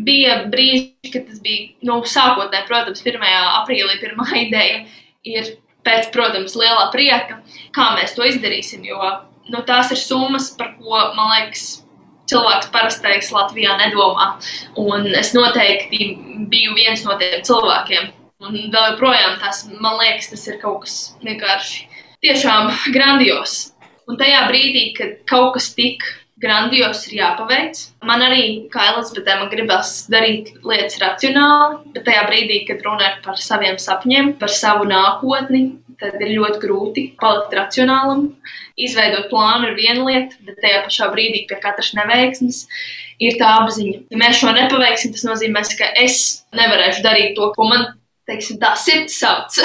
bija brīži, kad tas bija nu, sākotnēji, protams, 1. aprīlī pirmā ideja ir pēc, protams, lielā prieka, kā mēs to izdarīsim. Jo nu, tās ir summas, par ko man liekas, cilvēks parastais Latvijā nedomā. Un es noteikti biju viens no tiem cilvēkiem, Un vēl joprojām tas, man liekas, tas ir kaut kas vienkārši tiešām grandios. Un tajā brīdī, kad kaut kas tik grandios ir jāpaveic, man arī, kā Elizabetē, man gribas darīt lietas racionāli, bet tajā brīdī, kad ir par saviem sapņiem, par savu nākotni, tad ir ļoti grūti palikt racionālam. Izveidot plānu ir viena lieta, bet tajā pašā brīdī pie katras neveiksmes ir tā apziņa. Ja mēs šo nepaveiksim, tas nozīmē, ka es nevarēšu darīt to, ko man teiksim, tā sirds sauc.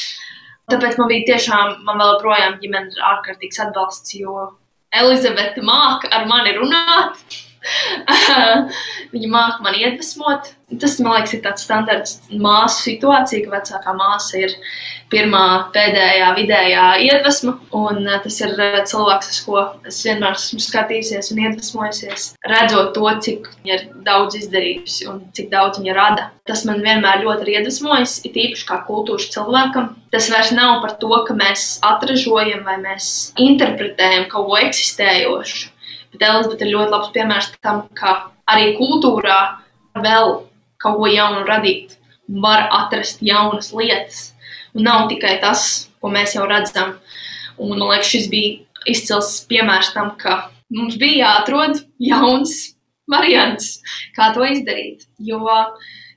Tāpēc man bija tiešām, man vēl joprojām ģimene ir ārkārtīgs atbalsts, jo Elizabete māca ar mani runāt. Viņa māca man iedvesmot. Tas, man liekas, ir tāds standarts māsu situācija, ka vecākā māsa ir pirmā, pēdējā, vidējā iedvesma. Un eh, tas ir eh, cilvēks, uz ko es vienmēr esmu skatījusies un iedvesmojusies, redzot to, cik viņa ir daudz izdarījusi un cik daudz viņa rada. Tas man vienmēr ļoti ir iedvesmojis, it īpaši kā kultūras cilvēkam. Tas vairs nav par to, ka mēs atražojam vai mēs interpretējam kaut ko eksistējošu. Bet Elizabete ir ļoti labs piemērs tam, ka arī kultūrā vēl kaut ko jaunu radīt, var atrast jaunas lietas. Un nav tikai tas, ko mēs jau redzam. Un, man liekas, šis bija izcils piemērs tam, ka mums bija jāatrod jauns variants, kā to izdarīt. Jo,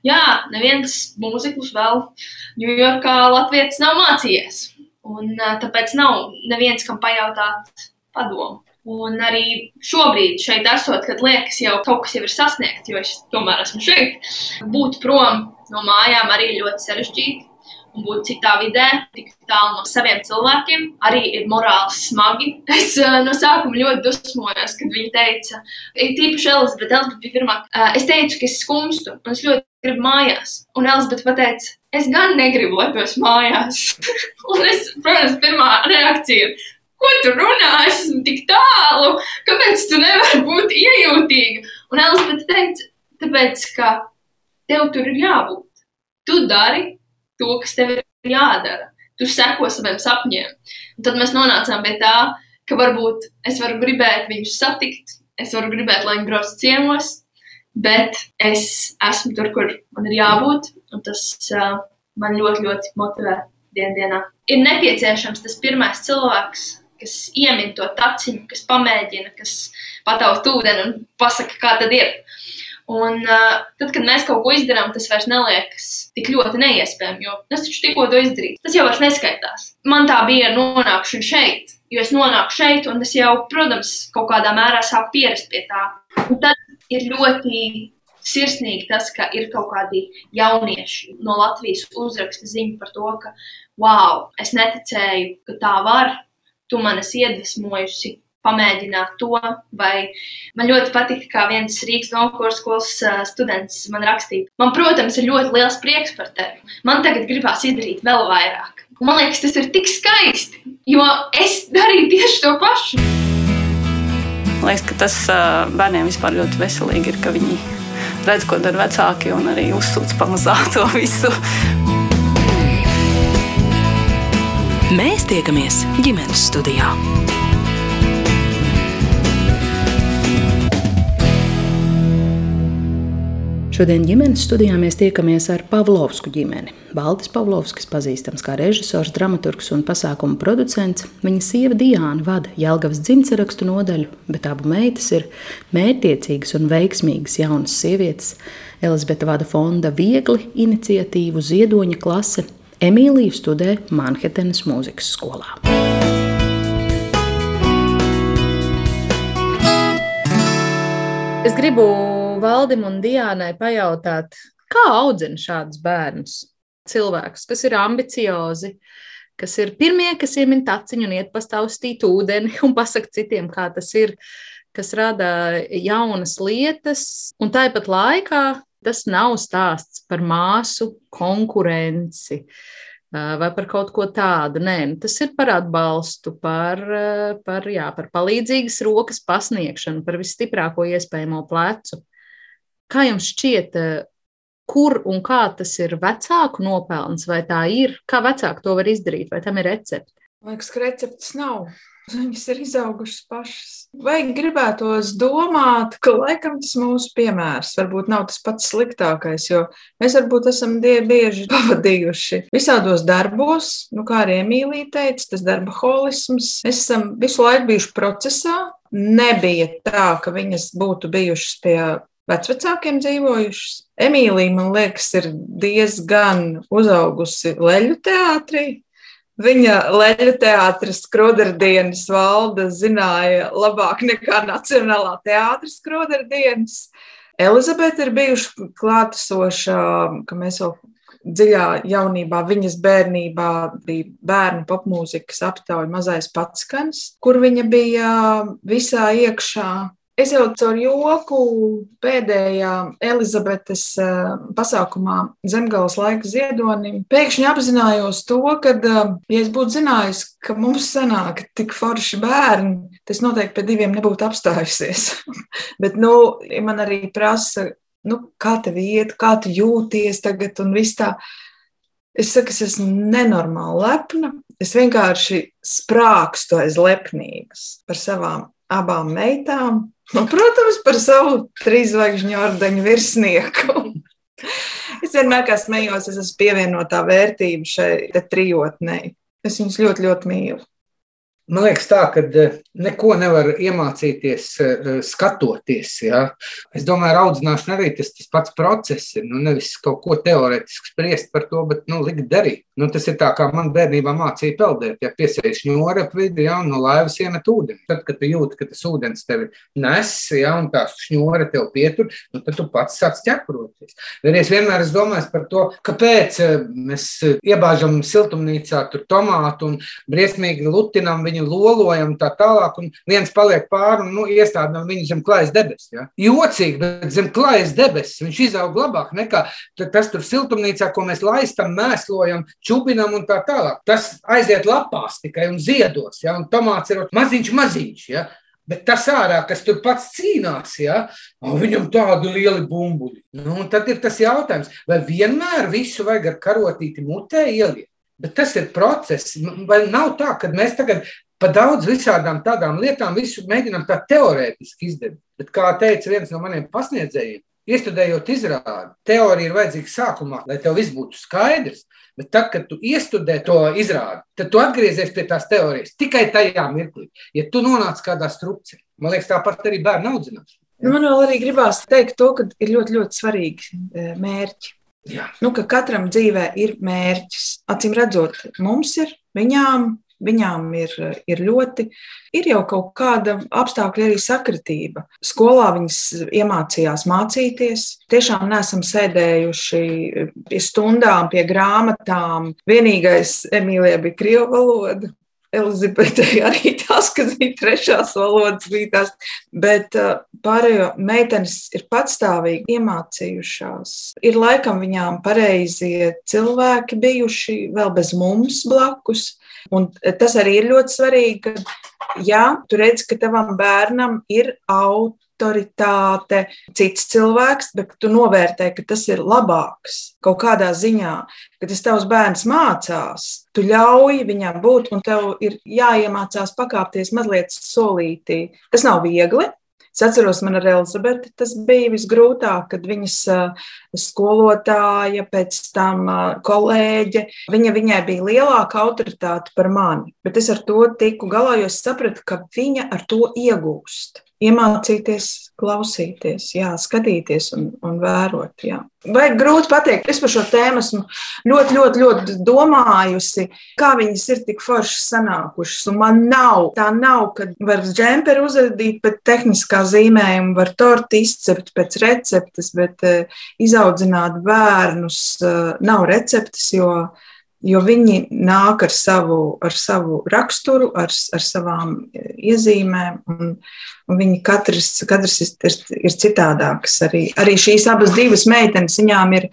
jā, neviens mūzikus vēl Ņujorkā Latvijas nav mācījies. Un tāpēc nav neviens, kam pajautāt padomu. Un arī šobrīd, šeit esot, kad liekas, jau kaut kas jau ir sasniegts, jo es tomēr esmu šeit, būt prom no mājām arī ļoti sarežģīti. Un būt citā vidē, tik tālu no saviem cilvēkiem, arī ir morāli smagi. Es uh, no sākuma ļoti dusmojos, kad viņi teica, tīpaši Elizabete, Elizabete bija pirmā. Uh, es teicu, ka es skumstu, un es ļoti gribu mājās. Un Elizabete pateica, es gan negribu, lai esi mājās. un es, protams, pirmā reakcija ir, Ko tu runā? Es esmu tik tālu, kāpēc tu nevari būt iejūtīga? Un Elizabete teica, tāpēc, ka tev tur ir jābūt. Tu dari to, kas tev ir jādara. Tu seko saviem sapņiem. Un tad mēs nonācām pie tā, ka varbūt es varu gribēt viņus satikt, es varu gribēt, lai viņi brauc ciemos, bet es esmu tur, kur man ir jābūt. Un tas uh, man ļoti, ļoti motivē dienā. Ir nepieciešams tas pirmais cilvēks, kas iemin to taciņu, kas pamēģina, kas pataust ūdeni un pasaka, kā tad ir. Un uh, tad, kad mēs kaut ko izdarām, tas vairs neliekas tik ļoti neiespējami, jo es taču tikko to izdarīju. Tas jau vairs neskaitās. Man tā bija nonākšana šeit, jo es nonāku šeit, un es jau, protams, kaut kādā mērā sāku pierast pie tā. Un tad ir ļoti sirsnīgi tas, ka ir kaut kādi jaunieši no Latvijas uzraksta ziņu par to, ka, wow, es neticēju, ka tā var, tu man esi iedvesmojusi pamēģināt to. Vai man ļoti patika, kā viens Rīgas Nonkurs skolas students man rakstīja. Man, protams, ir ļoti liels prieks par tevi. Man tagad gribās izdarīt vēl vairāk. Man liekas, tas ir tik skaisti, jo es darīju tieši to pašu. Man liekas, ka tas bērniem vispār ļoti veselīgi ir, ka viņi redz, ko dara vecāki un arī uzsūc pamazām to visu. Mēs tiekamies ģimenes studijā. Šodien ģimenes studijā mēs tiekamies ar Pavlovsku ģimeni. Valdis Pavlovskis, pazīstams kā režisors, dramaturgs un pasākumu producents, viņa sieva Diāna vada Jelgavas dzimtsarakstu nodaļu, bet abu meitas ir mērķiecīgas un veiksmīgas jaunas sievietes. Elizabete vada fonda Viegli iniciatīvu Ziedoņa klase. Emīlija studē Manhetenas mūzikas skolā. Es gribu Valdim un Diānai pajautāt, kā audzina šādus bērnus? Cilvēkus, kas ir ambiciozi, kas ir pirmie, kas iemin taciņu un iet pastaustīt ūdeni un pasakt citiem, kā tas ir, kas rada jaunas lietas, un tāpat laikā tas nav stāsts par māsu konkurenci vai par kaut ko tādu. Nē, nu, tas ir par atbalstu, par, par, jā, par palīdzīgas rokas pasniegšanu, par visstiprāko iespējamo plecu. Kā jums šķiet, kur un kā tas ir vecāku nopelns, vai tā ir? Kā vecāki to var izdarīt, vai tam ir recepte? Man liekas, ka receptes nav. Viņas ir izaugušas pašas. Vai gribētos domāt, ka laikam tas mūsu piemērs varbūt nav tas pats sliktākais, jo mēs varbūt esam bieži pavadījuši visādos darbos, nu, kā arī Emīlija teica, tas darba holisms. Mēs esam visu laiku bijuši procesā. Nebija tā, ka viņas būtu bijušas pie vecvecākiem dzīvojušas. Emīlija, man liekas, ir diezgan uzaugusi leļu teātrī. Viņa leļu teātris skroderdienas valda zināja labāk nekā Nacionālā teātris skroderdienas. Elizabete ir bijuši klātesoša, ka mēs vēl dziļā jaunībā, viņas bērnībā bija bērnu popmūzikas aptauja mazais patskans, kur viņa bija visā iekšā. Es jau caur joku pēdējā Elizabetes eh, pasākumā Zemgājas laika ziedonim pēkšņi apzinājos to, ka, eh, ja es būtu zinājis, ka mums sanāk tik forši bērni, tas noteikti pie diviem nebūtu apstājusies. Bet, nu, man arī prasa, nu, kā tev iet, kā tu jūties tagad un viss tā. Es saku, es esmu nenormāli lepna. Es vienkārši sprākstu aiz lepnības par savām abām meitām, Un, protams, par savu trīsvaigžņu ordeņu virsnieku. es vienmēr kā smējos, es esmu pievienotā vērtība šai trijotnei. Es viņus ļoti, ļoti mīlu. Man liekas, tā, ka eh, neko nevar iemācīties eh, skatoties. Ja? Es domāju, audzināšana arī tas, tas pats process ir. Nu, nevis kaut ko teorētiski spriest par to, bet nu, likt darīt. Nu, tas ir tā, kā man bērnībā mācīja peldēt. Ja piesēž ņūri ap vidi, ja, un no laivas iemet ūdeni. Tad, kad tu jūti, ka tas ūdens tevi nes, ja, un tās šņūra tev pietur, nu, tad tu pats sāc ķeproties. Vienreiz vienmēr es domāju par to, kāpēc eh, mēs iebāžam siltumnīcā tomātu un briesmīgi lutinam viņu viņu lolojam tā tālāk, un viens paliek pāri un nu, iestādām viņu zem klājas debesis. Ja? Jocīgi, bet zem klājas debesis viņš izaug labāk nekā tas tur siltumnīcā, ko mēs laistam, mēslojam, čubinam un tā tālāk. Tas aiziet lapās tikai un ziedos, ja? un tomāts ir maziņš, maziņš. Ja? Bet tas ārā, kas tur pats cīnās, ja, viņam tādu lielu bumbuļu. Nu, tad ir tas jautājums, vai vienmēr visu vajag ar karotīti mutē ielikt. Bet tas ir process. Vai nav tā, ka mēs tagad par daudz visādām tādām lietām visu mēģinām tā teorētiski izdarīt. Bet, kā teica viens no maniem pasniedzējiem, iestudējot izrādi, teorija ir vajadzīga sākumā, lai tev viss būtu skaidrs. Bet tad, kad tu iestudē to izrādi, tad tu atgriezies pie tās teorijas tikai tajā mirklī, ja tu nonāc kādā strupceļā. Man liekas, tāpat arī bērnu audzināšana. Nu, man vēl arī gribās teikt to, ka ir ļoti, ļoti svarīgi e, mērķi. Jā. Nu, ka katram dzīvē ir mērķis. Acīm redzot, mums ir, viņām Viņām ir, ir ļoti, ir jau kaut kāda apstākļa arī sakritība. Skolā viņas iemācījās mācīties. Tiešām neesam sēdējuši pie stundām, pie grāmatām. Vienīgais Emīlijai bija krievu valoda. Elizabetei arī tās, kas bija trešās valodas, tās, bet pārējo meitenes ir patstāvīgi iemācījušās. Ir laikam viņām pareizie cilvēki bijuši vēl bez mums blakus. Un tas arī ir ļoti svarīgi, ka, ja tu redz, ka tavam bērnam ir autoritāte, cits cilvēks, bet tu novērtē, ka tas ir labāks kaut kādā ziņā, ka tas tavs bērns mācās, tu ļauj viņam būt, un tev ir jāiemācās pakāpties mazliet solītī. Tas nav viegli, Es atceros, man ar Elizabeti tas bija visgrūtāk, kad viņas skolotāja, pēc tam kolēģe, viņa, viņai bija lielāka autoritāte par mani. Bet es ar to tiku galā, jo es sapratu, ka viņa ar to iegūst iemācīties klausīties, jā, skatīties un, un vērot. Jā. Vai grūti pateikt, es par šo tēmu esmu ļoti, ļoti, ļoti domājusi, kā viņas ir tik forši sanākušas. Un man nav, tā nav, ka var džemperi uzradīt pēc tehniskā zīmējuma, var torti izcept pēc receptes, bet uh, izaudzināt bērnus uh, nav receptes, jo jo viņi nāk ar savu, ar savu raksturu, ar, ar savām e, iezīmēm, un, un viņi katrs, katrs ir, ir citādāks. Arī, arī šīs abas divas meitenes, viņām ir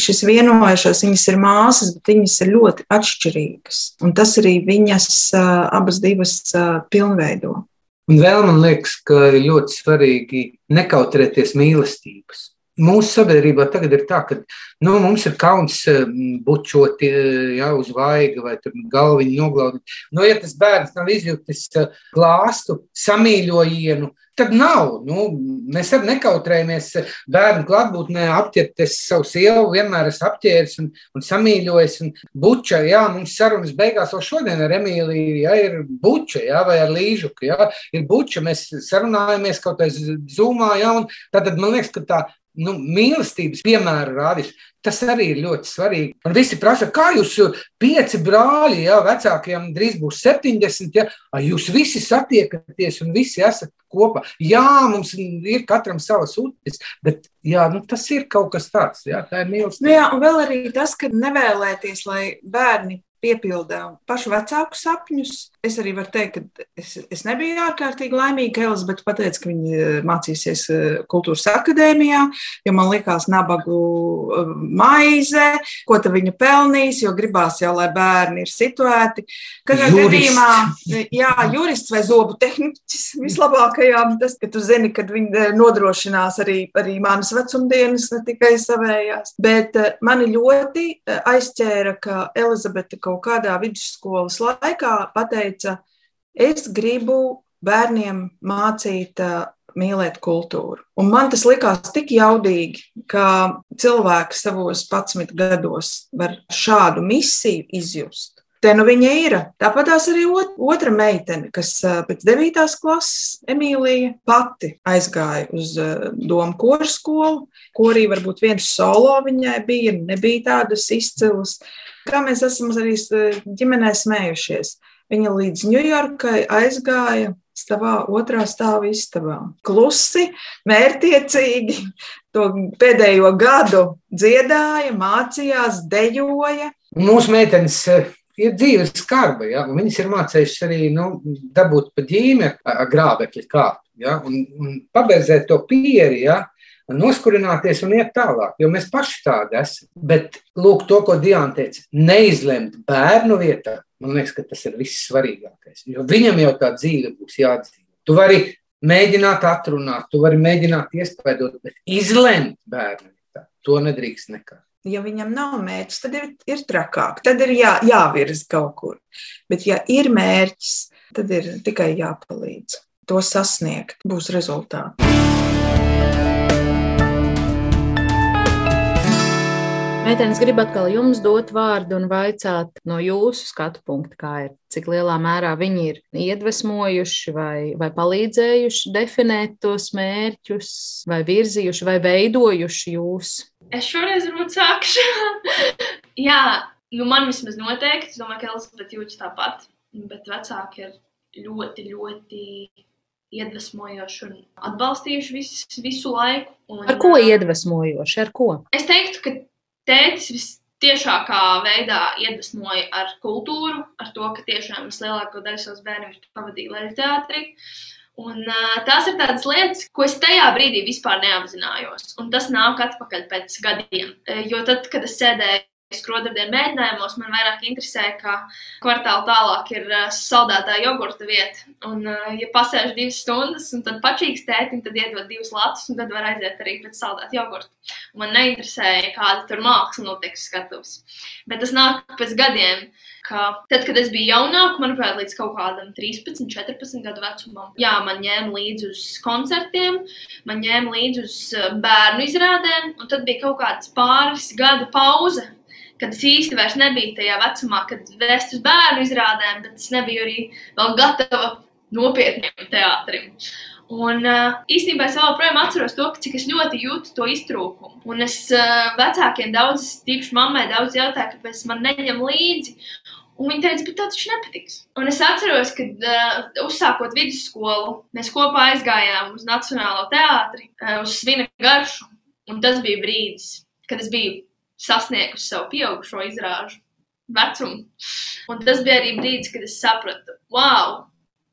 šis vienojušās, viņas ir māsas, bet viņas ir ļoti atšķirīgas. Un tas arī viņas abas divas pilnveido. Un vēl man liekas, ka ir ļoti svarīgi nekautrēties mīlestības. Mūsu sabiedrībā tagad ir tā, ka nu, mums ir kauns bučot ja, uz vaiga vai galviņu noglaudīt. Nu, ja tas bērns nav izjūtis glāstu, samīļojienu, Tad nav. Nu, mēs arī nekautrējamies bērnu klātbūtnē apķerties savu sievu. Vienmēr esmu apķēris un, un samīļojis. Un buča, jā, mums sarunas beigās vēl šodien ar Emīliju jā, ir buča, jā, vai ar līžuku. Jā, ir buča, mēs sarunājamies kaut kādā zūmā, jā, un tad man liekas, ka tā nu, mīlestības piemēru rādīšana. Tas arī ir ļoti svarīgi. Un visi prasa, kā jūs pieci brāļi, ja vecākiem drīz būs 70, ja jūs visi satiekaties un visi esat kopā. Jā, mums ir katram savas utis, bet jā, nu, tas ir kaut kas tāds. Jā, tā ir mīlestība. Nu jā, un vēl arī tas, ka nevēlēties, lai bērni piepilda pašu vecāku sapņus. Es arī varu teikt, ka es, es nebiju ārkārtīgi laimīga, ka Elizabete pateica, ka viņa eh, mācīsies eh, kultūras akadēmijā, jo man likās nabagu eh, maize, ko ta viņa pelnīs, jo gribās jau, lai bērni ir situēti. Katrā gadījumā, jā, jurists vai zobu tehniķis vislabākajā, tas, ka tu zini, kad viņi nodrošinās arī, arī manas vecumdienas, ne tikai savējās. Bet mani ļoti aizķēra, ka Elizabete kaut kādā vidusskolas laikā pateica, es gribu bērniem mācīt mīlēt kultūru. Un man tas likās tik jaudīgi, ka cilvēks savos 11 gados var šādu misiju izjust. Te nu viņa ir. Tāpat arī otra meitene, kas pēc 9. klases, Emīlija, pati aizgāja uz domu koru skolu. Korī varbūt viens solo viņai bija, nebija tādas izcilas. Kā mēs esam arī ģimenē smējušies. Viņa līdz Ņujorkai aizgāja savā otrā stāva istabā. Klusi, mērķiecīgi, to pēdējo gadu dziedāja, mācījās, dejoja. Mūsu meitenes eh, ir dzīves skarba, ja? viņas ir mācījušas arī nu, dabūt pa ģīmi grābekļa kāpu. Ja? Un, un pabeidzēt to pieri, ja? noskurināties un iet tālāk, jo mēs paši tādi esam. Bet, lūk, to, ko Diana teica, neizlemt bērnu vietā, man liekas, ka tas ir vissvarīgākais. Jo viņam jau tā dzīve būs jādzīvo. Tu vari mēģināt atrunāt, tu vari mēģināt iespaidot, bet izlemt bērnu to nedrīkst nekā. Ja viņam nav mērķis, tad ir, ir trakāk, tad ir jā, jāvirza kaut kur. Bet, ja ir mērķis, tad ir tikai jāpalīdz to sasniegt, būs rezultāti. Meitenes grib atkal jums dot vārdu un vaicāt no jūsu skatu punkta, kā ir, cik lielā mērā viņi ir iedvesmojuši vai, vai palīdzējuši definēt tos mērķus, vai virzījuši vai veidojuši jūs. Es šoreiz varbūt sākšu. Jā, nu man vismaz noteikti, es domāju, ka Elizabete jūtas tāpat, bet vecāki ir ļoti, ļoti iedvesmojoši un atbalstījuši visu, visu laiku. Un, ar ko iedvesmojoši? Ar ko? Es teiktu, ka tētis vistiešākā veidā iedvesmoja ar kultūru, ar to, ka tiešām vislielāko daļu savas bērnības pavadīja Latvijas teātrī. Un, uh, tās ir tādas lietas, ko es tajā brīdī vispār neapzinājos. Un tas nāk atpakaļ pēc gadiem. Jo tad, kad es sēdēju skrodarbdienu mēģinājumos man vairāk interesē, ka kvartāla tālāk ir uh, saldētā jogurta vieta. Un, uh, ja pasēž divas stundas, un tad pačīgs tētim, tad iedod divus latus, un tad var aiziet arī pēc saldēta jogurta. Un man neinteresēja, kāda tur māksla notiek skatus. Bet tas nāk pēc gadiem. Tad, kad es biju jaunāka, manuprāt, līdz kaut kādam 13, 14 gadu vecumam, jā, man ņēma līdzi uz koncertiem, man ņēma līdzi uz bērnu izrādēm, un tad bija kaut kāds pāris gadu pauze, kad es īsti vairs nebiju tajā vecumā, kad vēst uz bērnu izrādēm, bet es nebiju arī vēl gatava nopietniem teātrim. Un īstenībā es joprojām atceros to, cik es ļoti jūtu to iztrūkumu. Un es vecākiem daudz, tīpaši mammai, daudz jautāju, kāpēc man neņem līdzi. Un viņa teica, bet tā taču nepatiks. Un es atceros, ka uh, uzsākot vidusskolu, mēs kopā aizgājām uz Nacionālo teātri, uh, uz Svina garšu. Un tas bija brīdis, kad es biju sasniegusi savu pieaugušo izrāžu vecumu. Un tas bija arī brīdis, kad es sapratu, wow,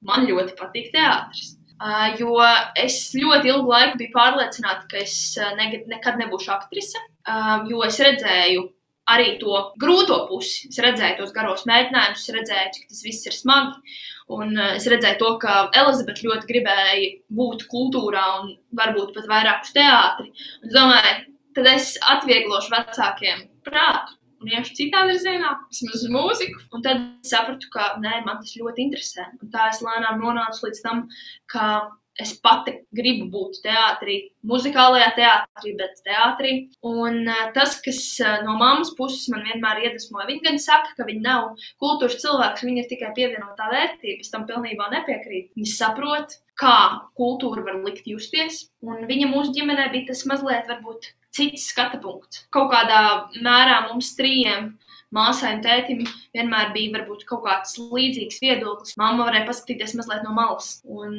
man ļoti patīk teātris. Uh, jo es ļoti ilgu laiku biju pārliecināta, ka es ne, nekad nebūšu aktrise, uh, jo es redzēju arī to grūto pusi. Es redzēju tos garos mēģinājumus, es redzēju, cik tas viss ir smagi. Un es redzēju to, ka Elizabete ļoti gribēja būt kultūrā un varbūt pat vairāk uz teātri. Un es domāju, tad es atvieglošu vecākiem prātu un iešu citā virzienā, vismaz uz mūziku. Un tad sapratu, ka nē, man tas ļoti interesē. Un tā es lēnām nonācu līdz tam, ka es pati gribu būt teātrī, muzikālajā teātrī, bet teātrī. Un tas, kas no mammas puses man vienmēr iedvesmoja, viņa gan saka, ka viņa nav kultūras cilvēks, viņa ir tikai pievienotā vērtība. Es tam pilnībā nepiekrītu. Viņa saprot, kā kultūra var likt justies, un viņa mūsu ģimenē bija tas mazliet varbūt cits skatu punkts. Kaut kādā mērā mums trījiem māsai un tētim vienmēr bija varbūt kaut kāds līdzīgs viedoklis. Māma varēja paskatīties mazliet no malas. Un,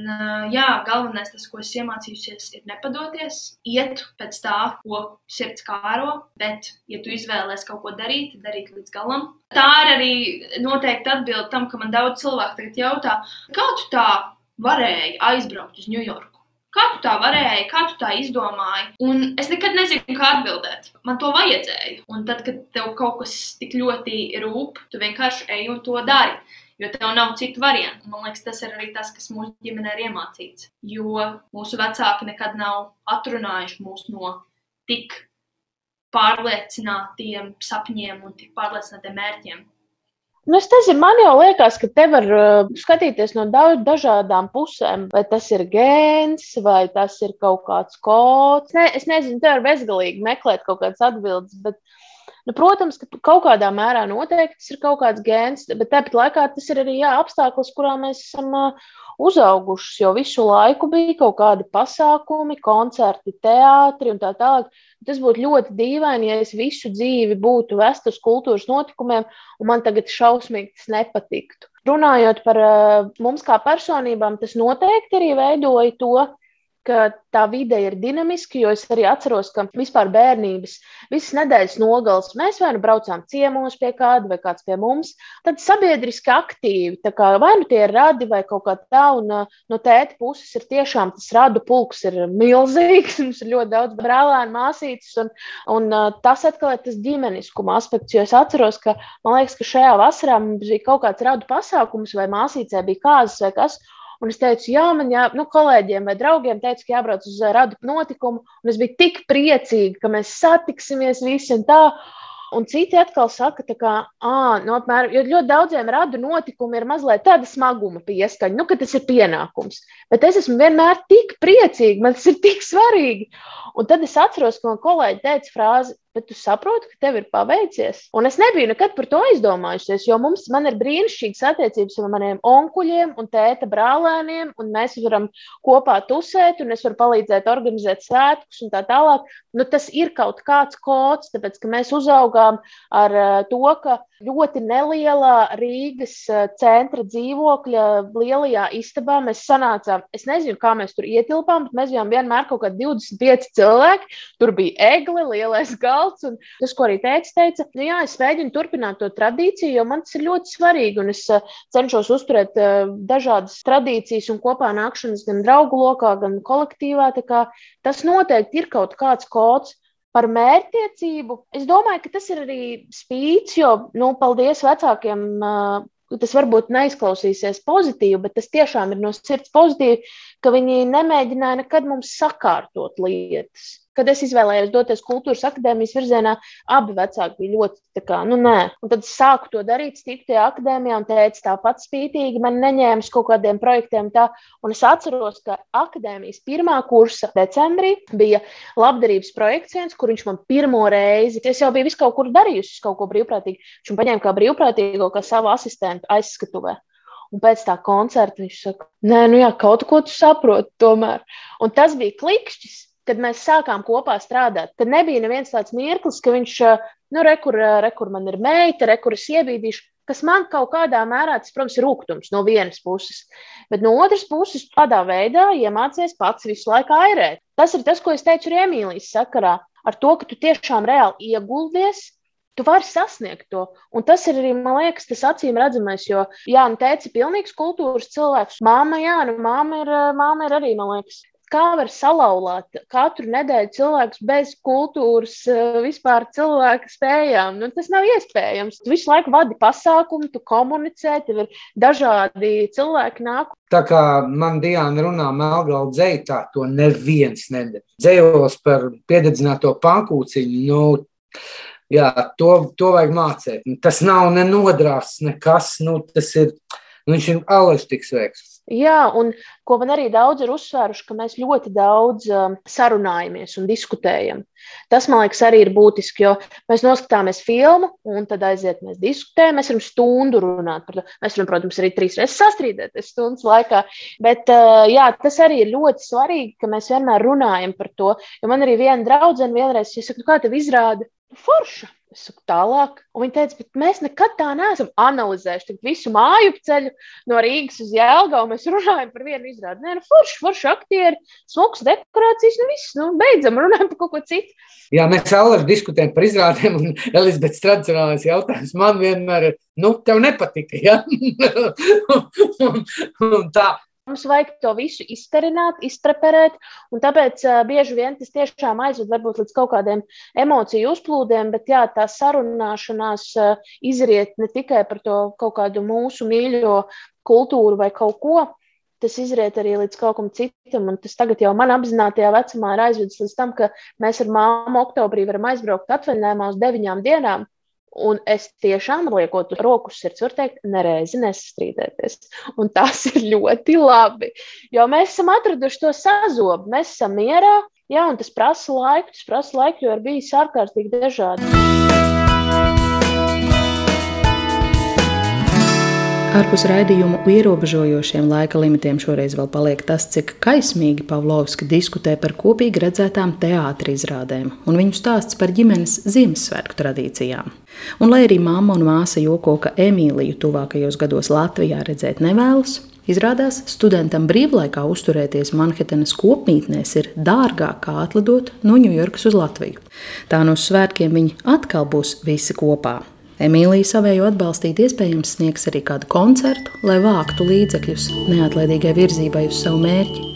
jā, galvenais, tas, ko es iemācījusies, ir nepadoties, iet pēc tā, ko sirds kāro, bet, ja tu izvēlēsies kaut ko darīt, darīt līdz galam. Tā ir arī noteikti atbilde tam, ka man daudz cilvēku tagad jautā, kā tu tā varēji aizbraukt uz Ņujorku? Kā tu tā varēji, kā tu tā izdomāji? Un es nekad nezinu, kā atbildēt. Man to vajadzēja. Un tad, kad tev kaut kas tik ļoti rūp, tu vienkārši ej un to dari. Jo tev nav citu variantu. Man liekas, tas ir arī tas, kas mūsu ģimenē ir iemācīts. Jo mūsu vecāki nekad nav atrunājuši mūs no tik pārliecinātiem sapņiem un tik pārliecinātiem mērķiem. Nu, es nezinu, man jau liekas, ka te var uh, skatīties no daudz, dažādām pusēm. Vai tas ir gēns, vai tas ir kaut kāds kods. Ne, es nezinu, te var bezgalīgi meklēt kaut kādas atbildes. Bet, nu, protams, ka kaut kādā mērā noteikti ir kaut kāds gēns, bet tāpat laikā tas ir arī jā, apstākļus, kurā mēs esam uzaugušas, jo visu laiku bija kaut kādi pasākumi, koncerti, teātri un tā tālāk. Tas būtu ļoti dīvaini, ja es visu dzīvi būtu vest uz kultūras notikumiem, un man tagad šausmīgi tas nepatiktu. Runājot par mums kā personībām, tas noteikti arī veidoja to, ka tā vide ir dinamiska, jo es arī atceros, ka vispār bērnības, visas nedēļas nogales mēs vai nu braucām ciemos pie kāda, vai kāds pie mums. Tad sabiedriski aktīvi, tā kā vai nu tie ir radi vai kaut kā tā, un no tēta puses ir tiešām tas radu pulks ir milzīgs, mums ir ļoti daudz brālēnu māsītes, un, un tas atkal ir tas ģimeniskuma aspekts, jo es atceros, ka man liekas, ka šajā vasarā mums bija kaut kāds radu pasākums, vai māsīcē bija kāzas vai kas, Un es teicu, jā, man jā, nu, kolēģiem vai draugiem teicu, ka jābrauc uz radu notikumu. Un es biju tik priecīga, ka mēs satiksimies visi un tā. Un citi atkal saka, ka nu, apmēram, ļoti daudziem radu notikumi ir mazliet tāda smaguma pieskaņa, nu, ka tas ir pienākums. Bet es esmu vienmēr tik priecīga, man tas ir tik svarīgi. Un tad es atceros, ka man kolēģi teica frāzi, bet tu saproti, ka tev ir paveicies. Un es nebiju nekad par to aizdomājusies, jo mums ir brīnišķīgas attiecības ar maniem onkuļiem un tēta brālēniem, un mēs varam kopā tusēt, un es varu palīdzēt organizēt svētkus un tā tālāk. Nu, tas ir kaut kāds kods, tāpēc ka mēs uzaugām ar uh, to, ka ļoti nelielā Rīgas uh, centra dzīvokļa lielajā istabā mēs sanācām. Es nezinu, kā mēs tur ietilpām, bet mēs bijām vienmēr kaut kādi 25 cilvēki. Tur bija egle, lielais balts. Un tas, ko arī teica, teica, nu, jā, es mēģinu turpināt to tradīciju, jo man tas ir ļoti svarīgi. Un es uh, cenšos uzturēt uh, dažādas tradīcijas un kopā nākšanas gan draugu lokā, gan kolektīvā. Tas noteikti ir kaut kāds kods. Par mērķtiecību es domāju, ka tas ir arī spīts, jo, nu, paldies vecākiem, tas varbūt neizklausīsies pozitīvi, bet tas tiešām ir no sirds pozitīvi, ka viņi nemēģināja nekad mums sakārtot lietas kad es izvēlējos doties kultūras akadēmijas virzienā, abi vecāki bija ļoti tā kā, nu, nē. Un tad es sāku to darīt, stikti tajā akadēmijā, un teica, tāpat spītīgi man neņēma uz kaut kādiem projektiem. Tā. Un es atceros, ka akadēmijas pirmā kursa decembrī bija labdarības projekts, viens, kur viņš man pirmo reizi, es jau biju visu kaut kur darījusi, kaut ko brīvprātīgi. Viņš man paņēma kā brīvprātīgo, kā savu asistentu aizskatuvē. Un pēc tā koncerta viņš saka, nē, nu jā, kaut ko tu saproti tomēr. Un tas bija klikšķis kad mēs sākām kopā strādāt, tad nebija neviens tāds mirklis, ka viņš, nu, rekur, rekur man ir meita, rekur es iebīdīšu, kas man kaut kādā mērā, tas, protams, ir rūkums no vienas puses. Bet no otras puses, tādā veidā iemācīties pats visu laiku airēt. Tas ir tas, ko es teicu arī Emīlijas sakarā. Ar to, ka tu tiešām reāli ieguldies, Tu vari sasniegt to. Un tas ir arī, man liekas, tas acīm redzamais. Jo, jā, nu, teica, pilnīgs kultūras cilvēks. Māma, jā, nu, māma ir, māma ir arī, man liekas, kā var salauzāt katru nedēļu cilvēkus bez kultūras, vispār cilvēka spējām. Nu, tas nav iespējams. Tu visu laiku vadi pasākumu, tu komunicē, tev ir dažādi cilvēki nāk. Tā kā man Diana runā melngalā dzētā, to neviens nedara. Dzējos par piededzināto pankūciņu. Nu, Jā, to, to vajag mācīt. Tas nav nenodrāsts, nekas. Nu, tas ir, nu, viņš ir alaži tik sveiks. Jā, un ko man arī daudz ir uzsvēruši, ka mēs ļoti daudz um, sarunājamies un diskutējam. Tas, man liekas, arī ir būtiski, jo mēs noskatāmies filmu, un tad aiziet, mēs diskutējam. Mēs varam stundu runāt par to. Mēs varam, protams, arī trīs reizes sastrīdēties stundas laikā. Bet uh, jā, tas arī ir ļoti svarīgi, ka mēs vienmēr runājam par to. Jo man arī viena draudzene vienreiz, ja saka, nu, kā tev izrāda, forša. Es saku, tālāk. Un viņa teica, bet mēs nekad tā neesam analizējuši visu māju ceļu no Rīgas uz Jēlgavu. Mēs runājam par vienu izrādi. Nē, nu, forši, forši aktieri, smuks dekorācijas, nu viss, nu, beidzam, runājam par kaut ko citu. Jā, mēs allaž diskutējam par izrādēm, un Elizabetes tradicionālais jautājums man vienmēr ir, nu, tev nepatika, ja? un, un tā. Mums vajag to visu iztarināt, izpreparēt, un tāpēc uh, bieži vien tas tiešām aizved varbūt līdz kaut kādiem emociju uzplūdiem, bet jā, tā sarunāšanās uh, izriet ne tikai par to kaut kādu mūsu mīļo kultūru vai kaut ko, tas izriet arī līdz kaut kam citam. Un tas tagad jau man apzinātajā vecumā ir aizvedis līdz tam, ka mēs ar māmu oktobrī varam aizbraukt atvaļinājumā uz deviņām dienām. Un es tiešām liekot roku sirds, varu teikt, nereizi nesastrīdēties. Un tas ir ļoti labi. Jo mēs esam atraduši to sazobu, mēs esam mierā, jā, un tas prasa laiku, tas prasa laiku, jo ir bijis ārkārtīgi dažādi. Ārpus raidījumu ierobežojošiem laika limitiem šoreiz vēl paliek tas, cik kaismīgi Pavlovski diskutē par kopīgi redzētām teātris izrādēm un viņu stāsts par ģimenes Ziemassvētku tradīcijām. Un lai arī mamma un māsa joko, ka Emīliju tuvākajos gados Latvijā redzēt nevēlas, Izrādās, studentam brīvlaikā uzturēties Manhetenas kopmītnēs ir dārgāk kā atlidot no Ņujorkas uz Latviju. Tā no svētkiem viņi atkal būs visi kopā. Emīlija savējo atbalstīt iespējams sniegs arī kādu koncertu, lai vāktu līdzekļus neatlaidīgai virzībai uz savu mērķi.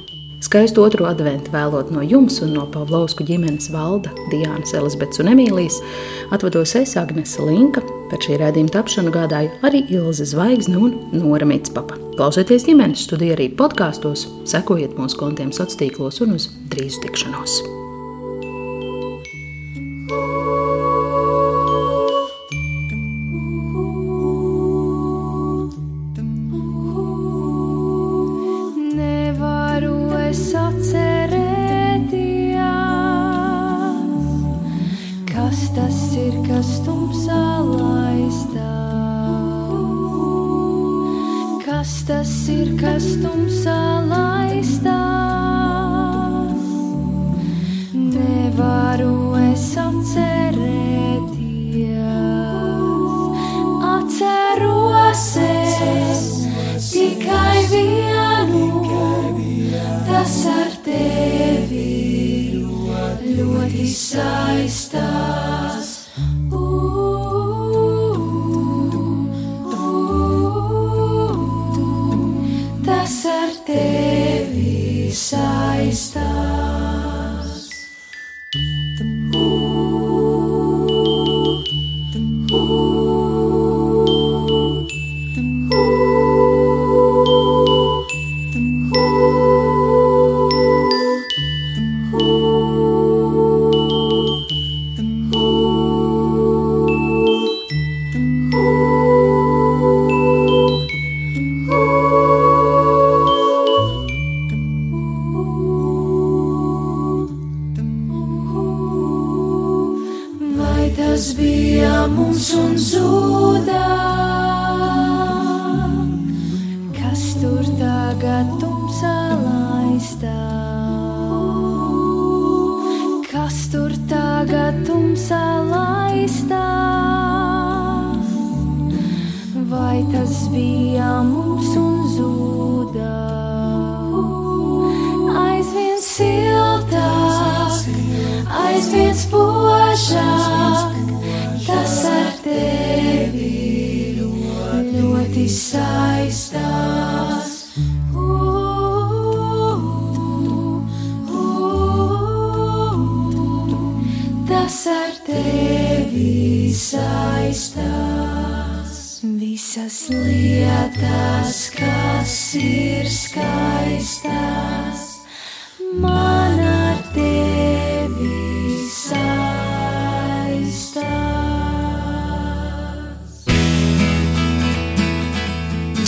Skaistu otro adventu vēlot no jums un no Pavlovsku ģimenes valda, Diānas, Elizabetes un Emīlijas, atvados es Agnese Linka. Par šī rādījuma tapšanu gādāju arī Ilze Zvaigzne un Nora Mitspapa. Klausieties ģimenes studiju arī podkāstos, sekojiet mūsu kontiem sociālos tīklos un uz drīzu tikšanos!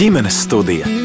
Ģimenes studija.